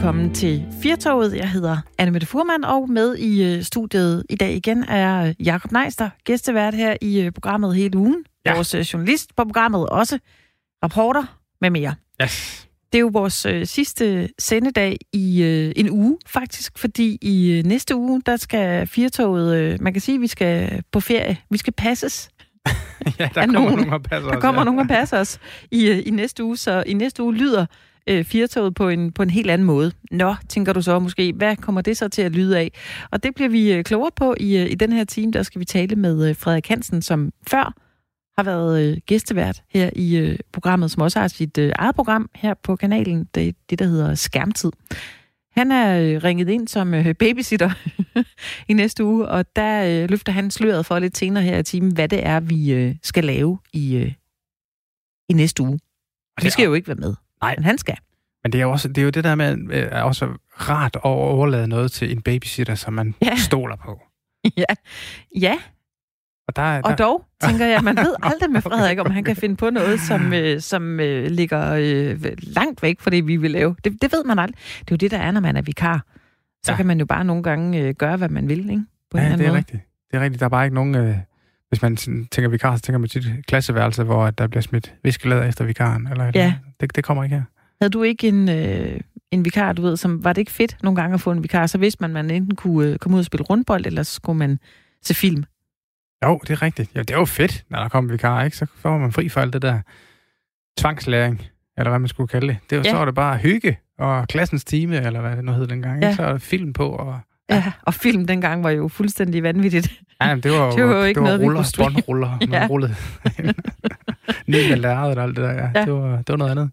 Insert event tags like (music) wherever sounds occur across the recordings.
velkommen til Firtoget. Jeg hedder Anne Mette Furman, og med i øh, studiet i dag igen er Jakob Neister, gæstevært her i øh, programmet hele ugen. Ja. Vores øh, journalist på programmet også, rapporter med mere. Yes. Det er jo vores øh, sidste sendedag i øh, en uge, faktisk, fordi i øh, næste uge, der skal Firtoget, øh, man kan sige, vi skal på ferie. Vi skal passes. (laughs) ja, der kommer nogen, nogen og passer Der os, kommer ja. nogen og passer os i, øh, i næste uge, så i næste uge lyder øh, Firtoget på en, på en helt anden måde. Nå, tænker du så måske, hvad kommer det så til at lyde af? Og det bliver vi øh, klogere på i, øh, i den her time. Der skal vi tale med øh, Frederik Hansen, som før har været øh, gæstevært her i øh, programmet, som også har sit øh, eget program her på kanalen, det, det der hedder Skærmtid. Han er øh, ringet ind som øh, babysitter (laughs) i næste uge, og der øh, løfter han sløret for lidt senere her i timen, hvad det er, vi skal lave i, i næste uge. Og Vi det skal jo ikke være med, Nej. men han skal. Men det er jo også det, er jo det der med, øh, er også rart at overlade noget til en babysitter, som man Ja. stoler på. (laughs) ja. ja, Og, der, der, og dog tænker jeg, man ved (laughs) aldrig med Frederik, om han kan finde på noget, som, (laughs) øh, som øh, ligger øh, langt væk fra det, vi vil lave. Det, det ved man aldrig. Det er jo det, der er, når man er vikar. Så ja. Kan man jo bare nogle gange øh, gøre, hvad man vil, ikke? På Ja, det er måde. rigtigt. Det er rigtigt. Der er bare ikke nogen... Øh, hvis man tænker vikar, så tænker man til et klasseværelse, hvor der bliver smidt viskelæder efter vikaren. Eller Ja. det, det kommer ikke her. Havde du ikke en, øh, en vikar, du ved, som var det ikke fedt nogle gange at få en vikar, så vidste man, at man enten kunne øh, komme ud og spille rundbold, eller så skulle man se film. Jo, det er rigtigt. Ja, det er jo fedt, når der kommer vikar, ikke? Så får man fri for alt det der tvangslæring, eller hvad man skulle kalde det. det jo, Ja. Så er det bare hygge, og klassens time, eller hvad det nu hed dengang. Ja. Så er der film på, og Ja, og film dengang var jo fuldstændig vanvittigt. Ja, det var, (laughs) Det var jo ikke det var noget, vi ruller, kunne streame. båndruller, man (laughs) Ja. rullede (laughs) ned med lærredet og alt det der. Ja. Ja. Det, var, det var noget andet.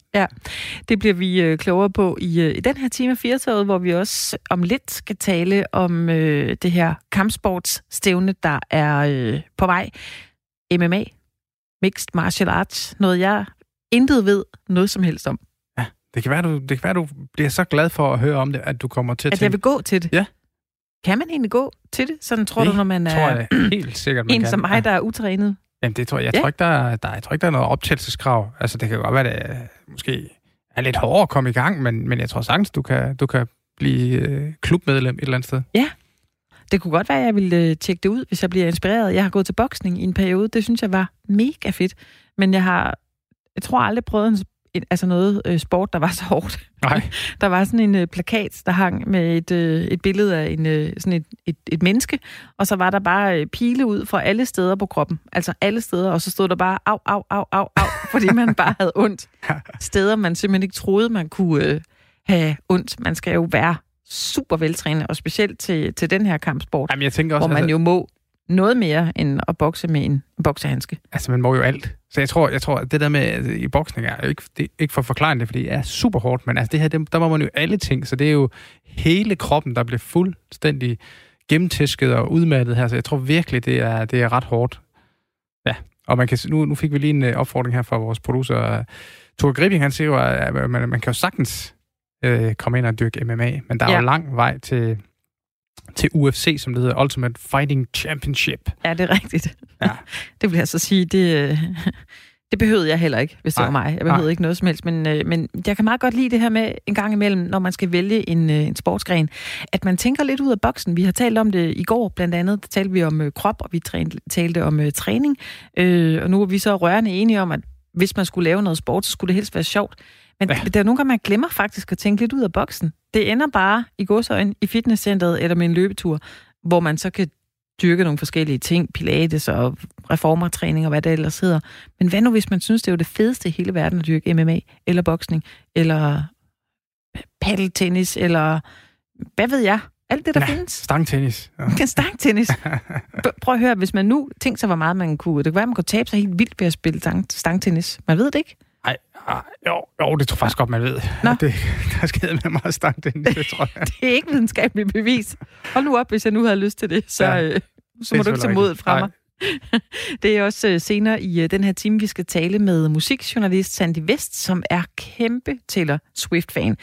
Det bliver vi øh, klogere på i, øh, i den her time af Firtoget, hvor vi også om lidt skal tale om øh, det her kampsportsstævne, der er øh, på vej. MMA, Mixed Martial Arts, noget jeg intet ved noget som helst om. Det kan, være, du, det kan være, du bliver så glad for at høre om det, at du kommer til at At jeg tænke, vil gå til det. Ja. Kan man egentlig gå til det? Sådan tror Det du, når man er tror jeg helt sikkert, man (clears throat) en kan. som mig, der er utrænet? Jamen, det tror jeg. Jeg, Ja. tror ikke, der, er- der, jeg tror ikke, der er noget optagelseskrav. Altså, det kan godt være, det er, måske er lidt hårdere at komme i gang, men, men jeg tror sagtens, du kan, du kan blive øh, klubmedlem et eller andet sted. Det kunne godt være, at jeg ville øh, tjekke det ud, hvis jeg bliver inspireret. Jeg har gået til boksning i en periode. Det synes jeg var mega fedt. Men jeg har, jeg tror aldrig prøvet en, en, altså noget øh, sport, der var så hårdt. Nej. (laughs) Der var sådan en øh, plakat, der hang med et, øh, et billede af en, øh, sådan et, et, et menneske, og så var der bare øh, pile ud fra alle steder på kroppen. Altså alle steder, og så stod der bare au, au, au, au, au, fordi man bare havde ondt. Steder, man simpelthen ikke troede, man kunne øh, have ondt. Man skal jo være super veltrænet, og specielt til, til den her kampsport, Jamen, jeg tænker også, hvor man altså, jo må noget mere end at bokse med en boksehandske. altså, man må jo alt. Så jeg tror, jeg tror at det der med altså, i boksning er ikke, det er ikke for forklarende, fordi det er super hårdt, men altså det her, det, der må man jo alle ting, så det er jo hele kroppen, der bliver fuldstændig gennemtæsket og udmattet her, så jeg tror virkelig, det er, det er ret hårdt. Ja, og man kan, nu, nu fik vi lige en øh, opfordring her fra vores producer, Thor Gripping, han siger jo, at man, man kan jo sagtens øh, komme ind og dyrke MMA, men der er Ja. jo lang vej til, til UFC, som det hedder, Ultimate Fighting Championship. Ja, det er rigtigt. Ja. (laughs) det vil jeg så sige, det, (laughs) det behøvede jeg heller ikke, hvis det Nej. var mig. Jeg behøvede Nej. ikke noget som helst, men, øh, men jeg kan meget godt lide det her med en gang imellem, når man skal vælge en, øh, en sportsgren, at man tænker lidt ud af boksen. Vi har talt om det i går, blandt andet, der talte vi om øh, krop, og vi træn- talte om øh, træning, øh, og nu er vi så rørende enige om, at hvis man skulle lave noget sport, så skulle det helst være sjovt. Men ja. Der er nogle gange, man glemmer faktisk at tænke lidt ud af boksen. Det ender bare i godsøjen i fitnesscenteret eller med en løbetur, hvor man så kan dyrke nogle forskellige ting, pilates og reformertræning og hvad det ellers hedder. Men hvad nu, hvis man synes, det er jo det fedeste i hele verden at dyrke MMA, eller boksning, eller paddeltennis, eller hvad ved jeg? Alt det, der Ja. findes. Stangtennis. Ja. (laughs) Stangtennis. (laughs) Prøv at høre, hvis man nu tænkte sig, hvor meget man kunne... Det kunne være, man kunne tabe sig helt vildt ved at spille stang- stangtennis. Man ved det ikke. Ej, ah, jo, jo, det tror jeg faktisk godt, man ved. Nå. Det, der sker med meget stangtennis, det tror jeg. (laughs) Det er ikke videnskabeligt bevis. Hold nu op, hvis jeg nu havde lyst til det, så, ja, Ja, øh, så må du ikke tage modet fra mig. (laughs) Det er også øh, senere i øh, den her time, vi skal tale med musikjournalist Sandy Vest, som er kæmpe Taylor Swift-fan.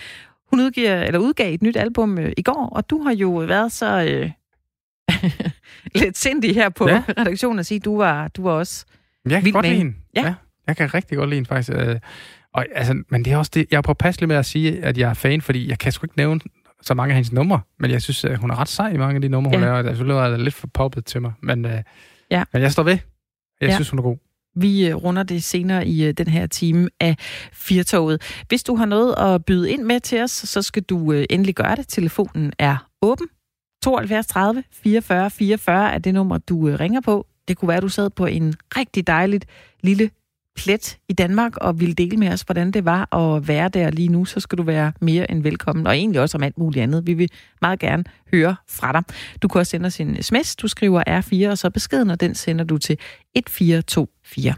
Hun udgiver, eller udgav et nyt album øh, i går, og du har jo været så øh, (laughs) lidt sindig her på ja. Ja. redaktionen og sige, at du var, du var også... Jeg kan Vild godt med hende. hende. Ja. Jeg kan rigtig godt lide hende, faktisk. Øh, Og, altså, men det er også det, jeg er påpasselig med at sige, at jeg er fan, fordi jeg kan sgu ikke nævne så mange af hendes numre, men jeg synes, at hun er ret sej i mange af de numre, hun ja. laver. Det er lidt for poppet til mig, men, øh, ja. men jeg står ved. Jeg ja. synes, hun er god. Vi øh, runder det senere i øh, den her time af Firtoget. Hvis du har noget at byde ind med til os, så skal du øh, endelig gøre det. Telefonen er åben. 72 30 44 44 er det nummer, du ringer på. Det kunne være, at du sad på en rigtig dejligt lille plet i Danmark og ville dele med os, hvordan det var at være der lige nu, så skal du være mere end velkommen. Og egentlig også om alt muligt andet. Vi vil meget gerne høre fra dig. Du kan også sende os en sms. Du skriver R4, og så beskeden, og den sender du til 1424.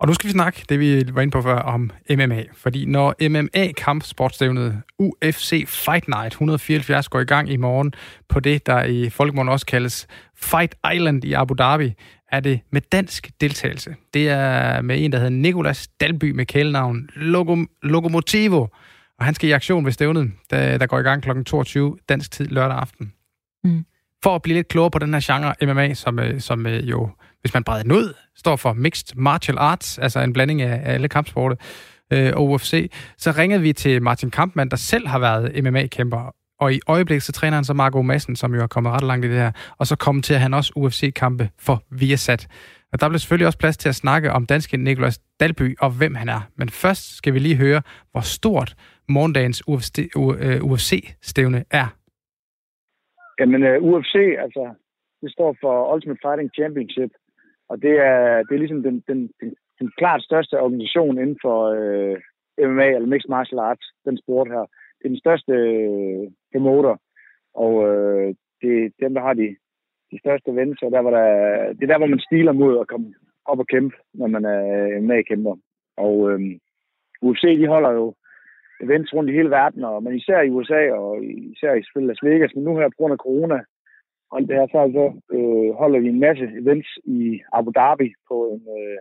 Og nu skal vi snakke, det vi var inde på før, om MMA. Fordi når MMA-kampsportstævnet UFC Fight Night 174 går i gang i morgen på det, der i folkemålen også kaldes Fight Island i Abu Dhabi, er det med dansk deltagelse. Det er med en, der hedder Nikolas Dalby med kælenavn Logom- Lokomotivo. Og han skal i aktion ved stævnet, der, der går i gang kl. 22 dansk tid lørdag aften. Mm. For at blive lidt klogere på den her genre MMA, som, øh, som øh, jo hvis man breder den ud, står for Mixed Martial Arts, altså en blanding af, alle kampsporte øh, og UFC, så ringede vi til Martin Kampmann, der selv har været MMA-kæmper, og i øjeblikket så træner han så Marco Madsen, som jo er kommet ret langt i det her, og så kommer til at han også UFC-kampe for Viasat. Og der bliver selvfølgelig også plads til at snakke om danske Nikolas Dalby og hvem han er. Men først skal vi lige høre, hvor stort morgendagens UFC-stævne øh, er. Jamen, øh, uh, UFC, altså, det står for Ultimate Fighting Championship, og det er, det er ligesom den, den, den, den klart største organisation inden for øh, MMA, eller Mixed Martial Arts, den sport her. Det er den største øh, promoter, og øh, det er dem, der har de, de største events, og der, hvor der, det er der, hvor man stiler mod at komme op og kæmpe, når man er øh, MMA-kæmper. Og øh, UFC, de holder jo events rundt i hele verden, og, men især i USA, og især i Las Vegas, men nu her på grund af corona, og det er så altså, øh, holder vi en masse events i Abu Dhabi på en, øh,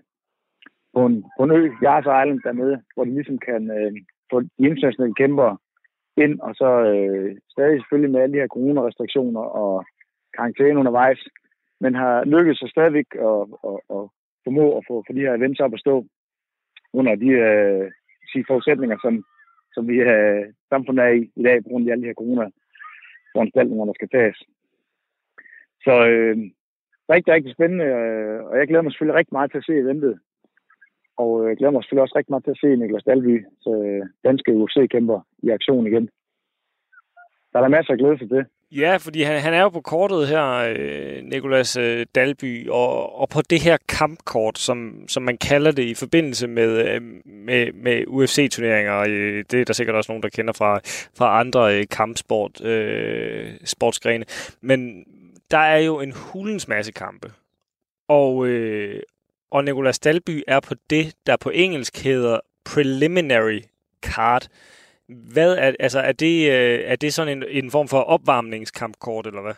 på en, på en ø, Yas Island dernede, hvor de ligesom kan øh, få de internationale kæmpere ind, og så øh, stadig selvfølgelig med alle de her coronarestriktioner og karantæne undervejs, men har lykkedes sig stadigvæk at, at, at formå at få, for de her events op at stå under de øh, sige, forudsætninger, som, som vi øh, samfundet er i i dag, på grund af alle de her corona-foranstaltninger, der skal tages. Så øh, rigtig, rigtig spændende, øh, og jeg glæder mig selvfølgelig rigtig meget til at se eventet. Og øh, jeg glæder mig selvfølgelig også rigtig meget til at se Niklas Dalby, så øh, danske UFC-kæmper, i aktion igen. Der er der masser af glæde for det. Ja, fordi han, han er jo på kortet her, øh, Nikolas øh, Dalby, og, og på det her kampkort, som, som man kalder det i forbindelse med, øh, med, med UFC-turneringer. Øh, det er der sikkert også nogen, der kender fra, fra andre øh, kampsport, øh, sportsgrene. Men, der er jo en hulens masse kampe. Og, øh, og Nicolas Dalby er på det, der på engelsk hedder preliminary card. Hvad er, altså, er det, øh, er det sådan en, en form for opvarmningskampkort, eller hvad?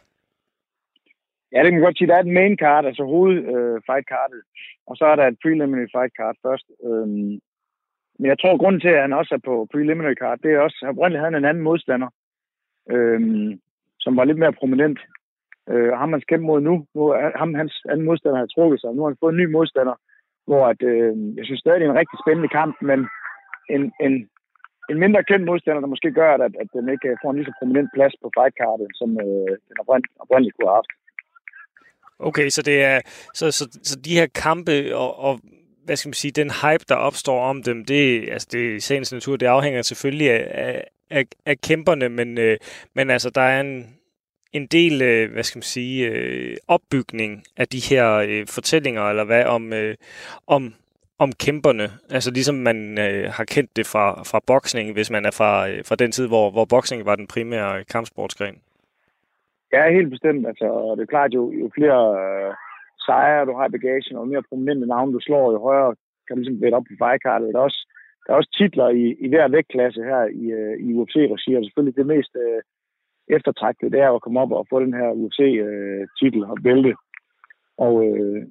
Ja, det kan godt sige, der er et main card, altså hoved øh, fight cardet, og så er der et preliminary fight card først. Øhm, men jeg tror, grunden til, at han også er på preliminary card, det er også, at oprindeligt havde han en anden modstander, øhm, som var lidt mere prominent Øh, ham man kæmpe mod nu, nu ham, hans anden modstander har trukket sig. Nu har han fået en ny modstander, hvor at, øh, jeg synes stadig, det er en rigtig spændende kamp, men en, en, en mindre kendt modstander, der måske gør, at, at den ikke øh, får en lige så prominent plads på fightcardet, som øh, den oprindeligt, oprindeligt kunne have haft. Okay, så det er så, så, så de her kampe og, og hvad skal man sige, den hype, der opstår om dem, det, altså det i sagens natur, det afhænger selvfølgelig af, af, af, af kæmperne, men, øh, men altså, der er en, en del, øh, hvad skal man sige, øh, opbygning af de her øh, fortællinger, eller hvad, om, øh, om, om kæmperne. Altså ligesom man øh, har kendt det fra, fra boksning, hvis man er fra, øh, fra den tid, hvor, hvor boksning var den primære kampsportsgren. Ja, helt bestemt. Altså, det er klart, jo, jo flere øh, sejre du har i bagagen, og mere prominente navne du slår, jo højere kan du ligesom vende op på fejkartet. Der er også, der er også titler i, i hver vægtklasse her i, øh, i UFC-regi, og selvfølgelig det mest øh, eftertragtet, det er at komme op og få den her UFC-titel øh, og bælte. Og øh,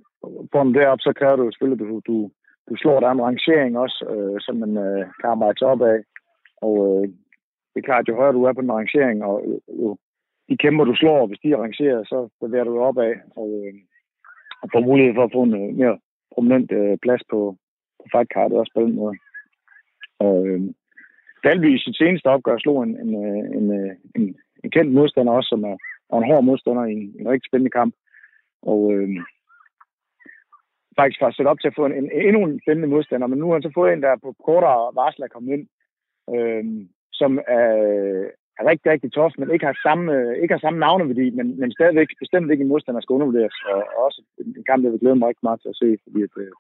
for den derop, så kræver det jo selvfølgelig, at du, du, du slår der en rangering også, øh, som man øh, kan arbejde sig op af. Og øh, det er klart, jo højere du er på den rangering, og øh, jo, de kæmper, du slår, hvis de er rangeret, så bevæger du op af og, øh, og får mulighed for at få en øh, mere prominent øh, plads på, på fightcardet også på den måde. Og øh, Dalby i sit seneste opgør slog en, en, øh, en, en, en, kendt modstander også, som er, er en hård modstander i en, en rigtig spændende kamp. Og øh, faktisk var sat op til at få en, en, endnu en spændende modstander, men nu har han så fået en, der på kortere varsel er kommet ind, øh, som er, er rigtig, rigtig tof, men ikke har samme, ikke har samme navneværdi, men, men stadigvæk bestemt ikke en modstander skal undervurderes. Og, og også en kamp, der vil glæde mig rigtig meget til at se, fordi at, øh,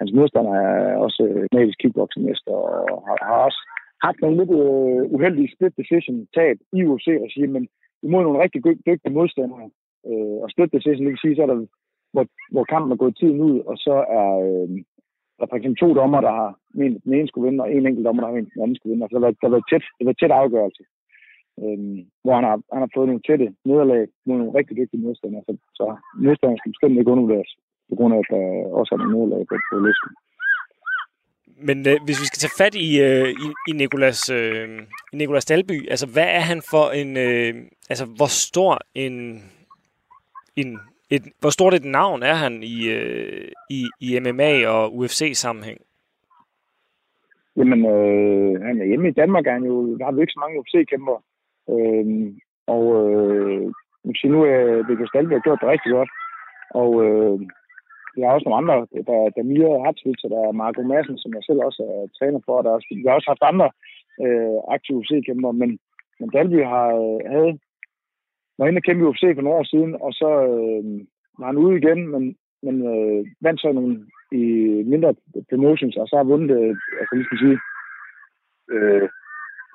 hans modstander er også øh, magisk kickboxingmester og har, har også haft nogle lidt øh, uheldige split decision tab i UFC-regi, men imod nogle rigtig dygtige modstandere. Øh, og split decision, det kan sige, så er der, hvor, hvor kampen er gået tiden ud, og så er øh, der for eksempel to dommer, der har ment, den ene skulle vinde, og en enkelt dommer, der har ment, den anden skulle vinde. Altså, der har været, der har været tæt, det var tæt afgørelse, Øhm, hvor han har, han har fået nogle tætte nederlag mod nogle rigtig dygtige modstandere. Så, så modstanderne skal bestemt ikke undervurderes, på grund af, at der også er nogle nederlag på, på listen. Men øh, hvis vi skal tage fat i, øh, i, i Nikolas, øh, i Nikolas Dalby, altså hvad er han for en, øh, altså hvor stor en, en et, hvor stort et navn er han i, øh, i, i MMA og UFC-sammenhæng? Jamen, øh, han er hjemme i Danmark, er han jo, der har vi ikke så mange UFC-kæmper. Øh, og øh, nu er det Dalby har gjort det rigtig godt. Og øh, vi har også nogle andre, der, der Mia Hartsvits, og der er Marco Madsen, som jeg selv også er træner for. Der er også, vi har også haft andre øh, aktive UFC-kæmper, men, men Dalby har, øh, havde, var inde og kæmpe UFC for nogle år siden, og så øh, var han ude igen, men, men øh, vandt så nogle i mindre promotions, og så har vundet, øh, altså lige skal sige, øh,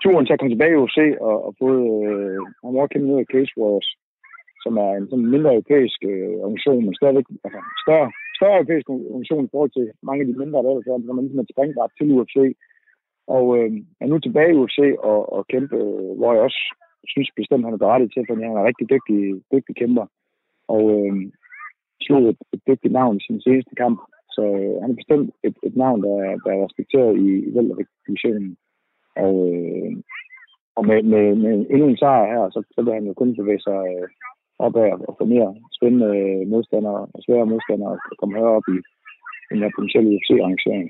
turen til at komme tilbage i UFC, og, og både, øh, han var kæmpe ned af Case Wars, som er en sådan mindre europæisk øh, organisation, men stadigvæk altså, større, større europæisk organisation i forhold til mange af de mindre, der ellers er, når man ligesom et springbart til UFC. Og øh, er nu tilbage i UFC og, og kæmpe, øh, hvor jeg også synes bestemt, han er berettiget til, fordi han er en rigtig dygtig, dygtig kæmper. Og øh, slog et, et dygtigt navn i sin seneste kamp. Så øh, han er bestemt et, et navn, der, der er respekteret i, i divisionen. Og, øh, og med, med, med endnu en sejr her, så, så vil han jo kun bevæge sig øh, opad og få mere spændende modstandere og svære modstandere at komme herop i den her potentielle UFC-arrangering.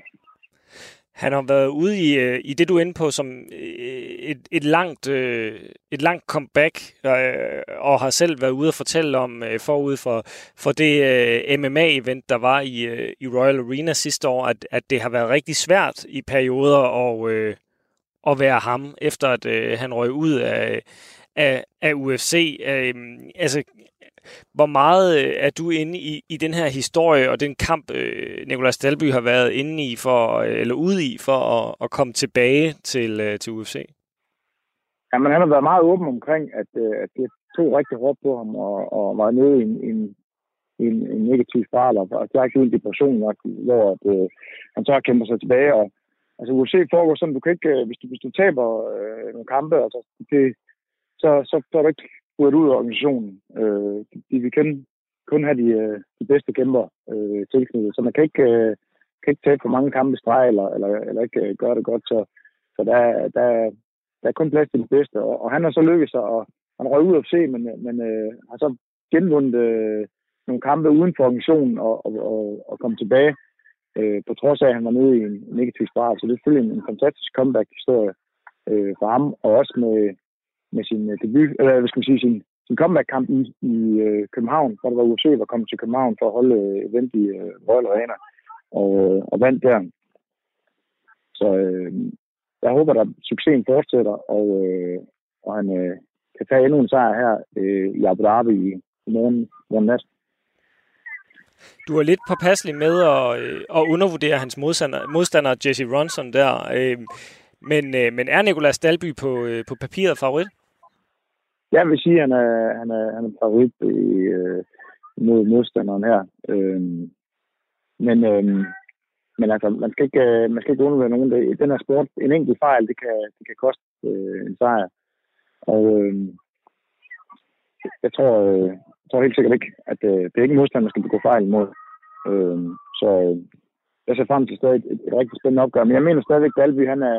Han har været ude i, øh, i det, du er inde på, som øh, et, et, langt, øh, et langt comeback, og har selv været ude og fortælle om forud for, for det MMA-event, der var i, i Royal Arena sidste år, at, at det har været rigtig svært i perioder at, at være ham, efter at han røg ud af, af, af UFC. Øh, altså, hvor meget øh, er du inde i, i den her historie og den kamp, øh, Nicolas Dalby har været inde i for, øh, eller ude i for at, at komme tilbage til, øh, til UFC? Jamen, han har været meget åben omkring, at, øh, at det tog rigtig hårdt på ham og, og var nede i en, en, en, en negativ spiral og direkte ud i en depression, hvor at, øh, han så kæmper sig tilbage. Og, altså UFC foregår sådan, du kan ikke, øh, hvis du, hvis du taber øh, nogle kampe, altså det, så, så, så er du ikke ud af organisationen. Øh, de vil kun, kun have de, øh, de bedste kæmper øh, tilknyttet, så man kan ikke, øh, kan ikke tage for mange kampe i streg, eller, eller, eller ikke øh, gøre det godt, så, så der, der, der er kun plads til de bedste. Og, og han har så lykkedes sig, og han røg ud af se, men, men øh, har så genvundet øh, nogle kampe uden for organisationen og, og, og, og komme tilbage, øh, på trods af, at han var nede i en negativ spiral. Så det er selvfølgelig en, en fantastisk comeback-historie øh, for ham, og også med, med sin øh, debut, eller hvad skal man sige, sin, sin comeback-kamp i, i øh, København, hvor der var UFC, der kom til København for at holde øh, event i øh, Royal Arena, og, øh, og vandt der. Så øh, jeg håber, at succesen fortsætter, og, øh, og han øh, kan tage endnu en sejr her øh, i Abu Dhabi i, i morgen, morgen nat. Du er lidt påpasselig med at, at undervurdere hans modstander, modstander Jesse Ronson der. Men, men er Nicolas Dalby på, på papiret favorit? Jeg vil sige, at han er, han er, han er favorit i, øh, mod modstanderen her. Øh, men, øh, men altså, man skal ikke, øh, man skal ikke undvære nogen. Det, den her sport, en enkelt fejl, det kan, det kan koste øh, en sejr. Og øh, jeg tror, øh, jeg tror helt sikkert ikke, at øh, det er ikke modstander, man skal begå fejl imod. Øh, så øh, jeg ser frem til stadig et, et rigtig spændende opgør. Men jeg mener stadigvæk, at Dalby, han er,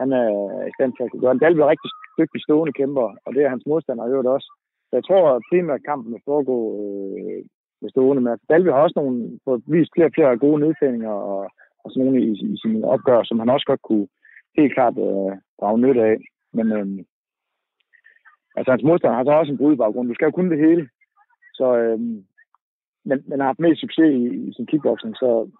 han er i stand til at kunne gøre det. Dalby er rigtig dygtig stående kæmper, og det er hans modstander i øvrigt også. Så jeg tror at primært kampen vil foregå øh, med stående. Men Dalby har også nogle, på vist flere og flere gode nedfændinger og, og sådan nogle i, i sine opgør, som han også godt kunne helt klart øh, drage nytte af. Men øh, altså, hans modstander har så også en brudbaggrund. Du skal jo kunne det hele. Så, øh, men, men har haft mest succes i, i sin kickboxing, så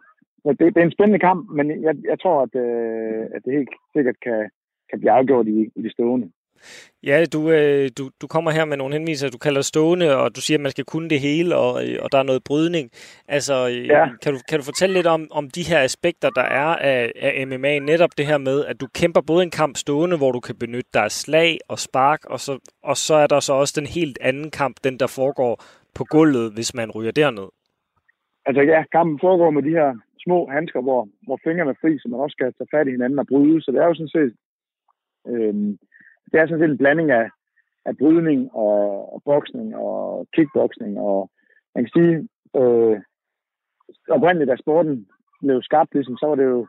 det, det er en spændende kamp, men jeg, jeg tror, at, øh, at det helt sikkert kan, kan blive afgjort i, i det stående. Ja, du, øh, du, du kommer her med nogle henviser, du kalder stående, og du siger, at man skal kunne det hele, og, øh, og der er noget brydning. Altså, øh, ja. kan, du, kan du fortælle lidt om, om de her aspekter, der er af, af MMA? Netop det her med, at du kæmper både en kamp stående, hvor du kan benytte dig af slag og spark, og så, og så er der så også den helt anden kamp, den der foregår på gulvet, hvis man ryger derned. Altså ja, kampen foregår med de her små handsker, hvor, hvor fingrene er fri, så man også skal tage fat i hinanden og bryde. Så det er jo sådan set øh, det er sådan set en blanding af, af brydning og, og boksning og kickboksning. Og man kan sige, øh, oprindeligt da sporten blev skabt, ligesom, så var det jo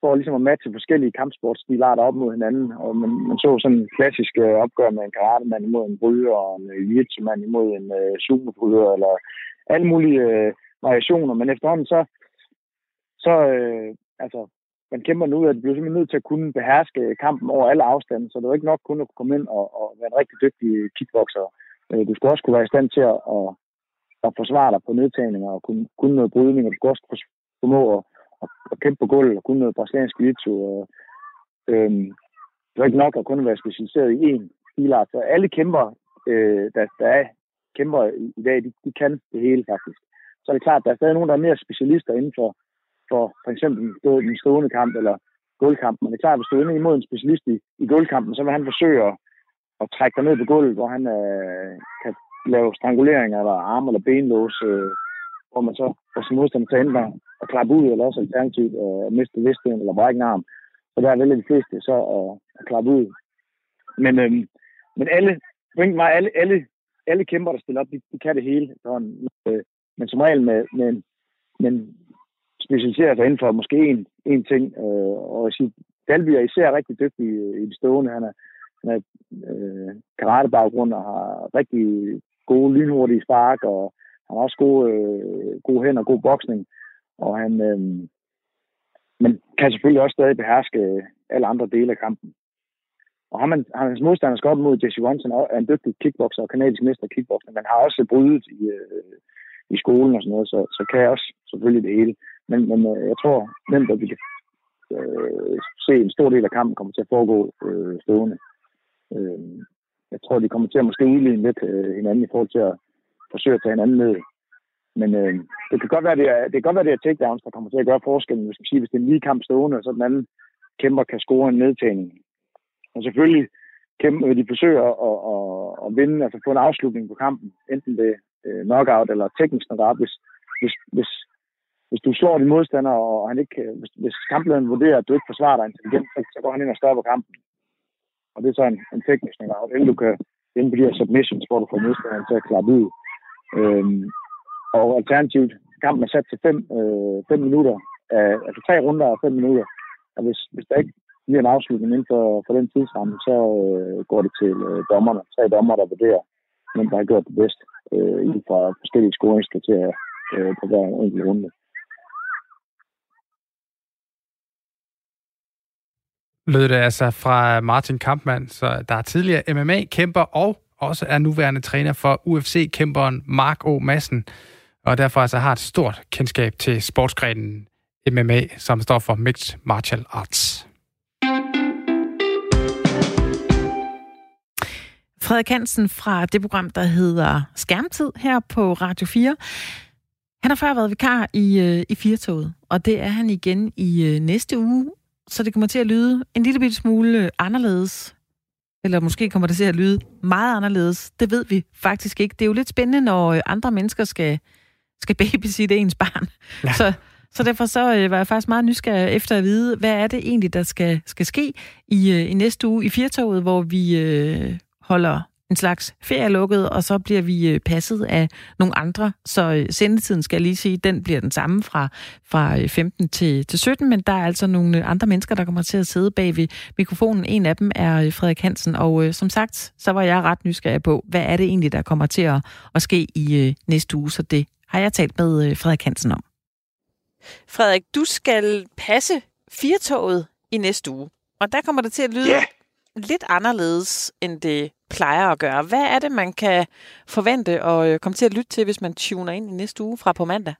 for ligesom at matche forskellige kampsportsstilarter op mod hinanden. Og man, man så sådan en klassisk øh, opgør med en karatemand imod en bryder, og en øh, jiu mand imod en øh, superbryder, eller alle mulige øh, variationer. Men efterhånden så, så øh, altså, man kæmper nu, at du bliver simpelthen nødt til at kunne beherske kampen over alle afstande, så det er ikke nok kun at komme ind og, og være en rigtig dygtig kickboxer. Øh, du skal også kunne være i stand til at, at, at forsvare dig på nedtagninger og kunne, kunne noget brydning, og du skal også formå at, at, at kæmpe på gulvet og kunne noget brasiliansk jiu og, øhm, det er ikke nok at kun være specialiseret i én stilart. Så alle kæmper, øh, der, der er kæmper i, i dag, de, de kan det hele faktisk. Så er det klart, at der er stadig nogen, der er mere specialister inden for for for eksempel en stående kamp eller gulvkamp. Men det er klart, at hvis du er inde imod en specialist i, i gulvkampen, så vil han forsøge at, at trække dig ned på gulvet, hvor han øh, kan lave stranguleringer eller arm- eller benlås, øh, hvor man så får sin modstander til enten at klappe ud, eller også alternativt øh, at miste vidstheden eller brække en arm. Så der er vel de fleste så at, at klappe ud. Men, øh, men alle, mig, alle, alle, alle kæmper, der stiller op, de, de kan det hele. Sådan, øh, men som regel med, med, med specialisere sig inden for måske en, en ting. Øh, og jeg siger, Dalby er især rigtig dygtig øh, i det stående. Han er, han er øh, karatebaggrund og har rigtig gode, lynhurtige spark, og han har også gode, øh, gode hænder og god boksning. Og han, øh, men kan selvfølgelig også stadig beherske øh, alle andre dele af kampen. Og har man, hans modstander skal op mod Jesse Ronson, er en dygtig kickboxer og kanadisk mester kickboxer, men har også brydet i, øh, i skolen og sådan noget, så, så kan jeg også selvfølgelig det hele. Men, men øh, jeg tror nemt, at vi kan øh, se en stor del af kampen kommer til at foregå øh, stående. Øh, jeg tror, de kommer til at måske udligne lidt øh, hinanden i forhold til at forsøge at tage hinanden ned. Men øh, det kan godt være, det er, det kan godt være, det er takedowns, der kommer til at gøre forskellen. Hvis, sige, hvis det er en lige kamp stående, og så den anden kæmper kan score en nedtagning. Og selvfølgelig kæmper, de forsøger at, at, at, at vinde, altså få en afslutning på kampen, enten det øh, knockout eller teknisk knockout, hvis, hvis, hvis hvis du slår din modstander, og han ikke, øh, hvis, hvis kamplederen vurderer, at du ikke forsvarer dig intelligent, så, så går han ind og stopper kampen. Og det er så en, en teknisk knockout, eller du kan inde på de her submissions, hvor du får modstanderen til at klappe ud. Øhm, og alternativt, kampen er sat til 5 øh, fem minutter, af, altså tre runder af 5 minutter. Og hvis, hvis der ikke bliver en afslutning inden for, for den tidsramme, så øh, går det til øh, dommerne. Tre dommer, der vurderer, hvem der har gjort det bedst øh, inden for forskellige scoringskriterier øh, på hver enkelt runde. Lød det altså fra Martin Kampmann, så der er tidligere MMA-kæmper og også er nuværende træner for UFC-kæmperen Mark O. Madsen, og derfor altså har et stort kendskab til sportsgrenen MMA, som står for Mixed Martial Arts. Frederik Hansen fra det program, der hedder Skærmtid her på Radio 4. Han har før været vikar i, øh, i Firtoget, og det er han igen i øh, næste uge så det kommer til at lyde en lille bitte smule anderledes. Eller måske kommer det til at lyde meget anderledes. Det ved vi faktisk ikke. Det er jo lidt spændende, når øh, andre mennesker skal, skal babysitte ens barn. Ja. Så, så derfor så øh, var jeg faktisk meget nysgerrig efter at vide, hvad er det egentlig, der skal, skal ske i, øh, i næste uge i Firtoget, hvor vi øh, holder en slags ferielukket, og så bliver vi øh, passet af nogle andre. Så øh, sendetiden, skal jeg lige sige, den bliver den samme fra, fra 15 øh, til, til 17, men der er altså nogle andre mennesker, der kommer til at sidde bag ved mikrofonen. En af dem er Frederik Hansen, og øh, som sagt, så var jeg ret nysgerrig på, hvad er det egentlig, der kommer til at, at ske i øh, næste uge, så det har jeg talt med øh, Frederik Hansen om. Frederik, du skal passe firtoget i næste uge. Og der kommer det til at lyde Ja. lidt anderledes, end det plejer at gøre. Hvad er det, man kan forvente og øh, komme til at lytte til, hvis man tuner ind i næste uge fra på mandag?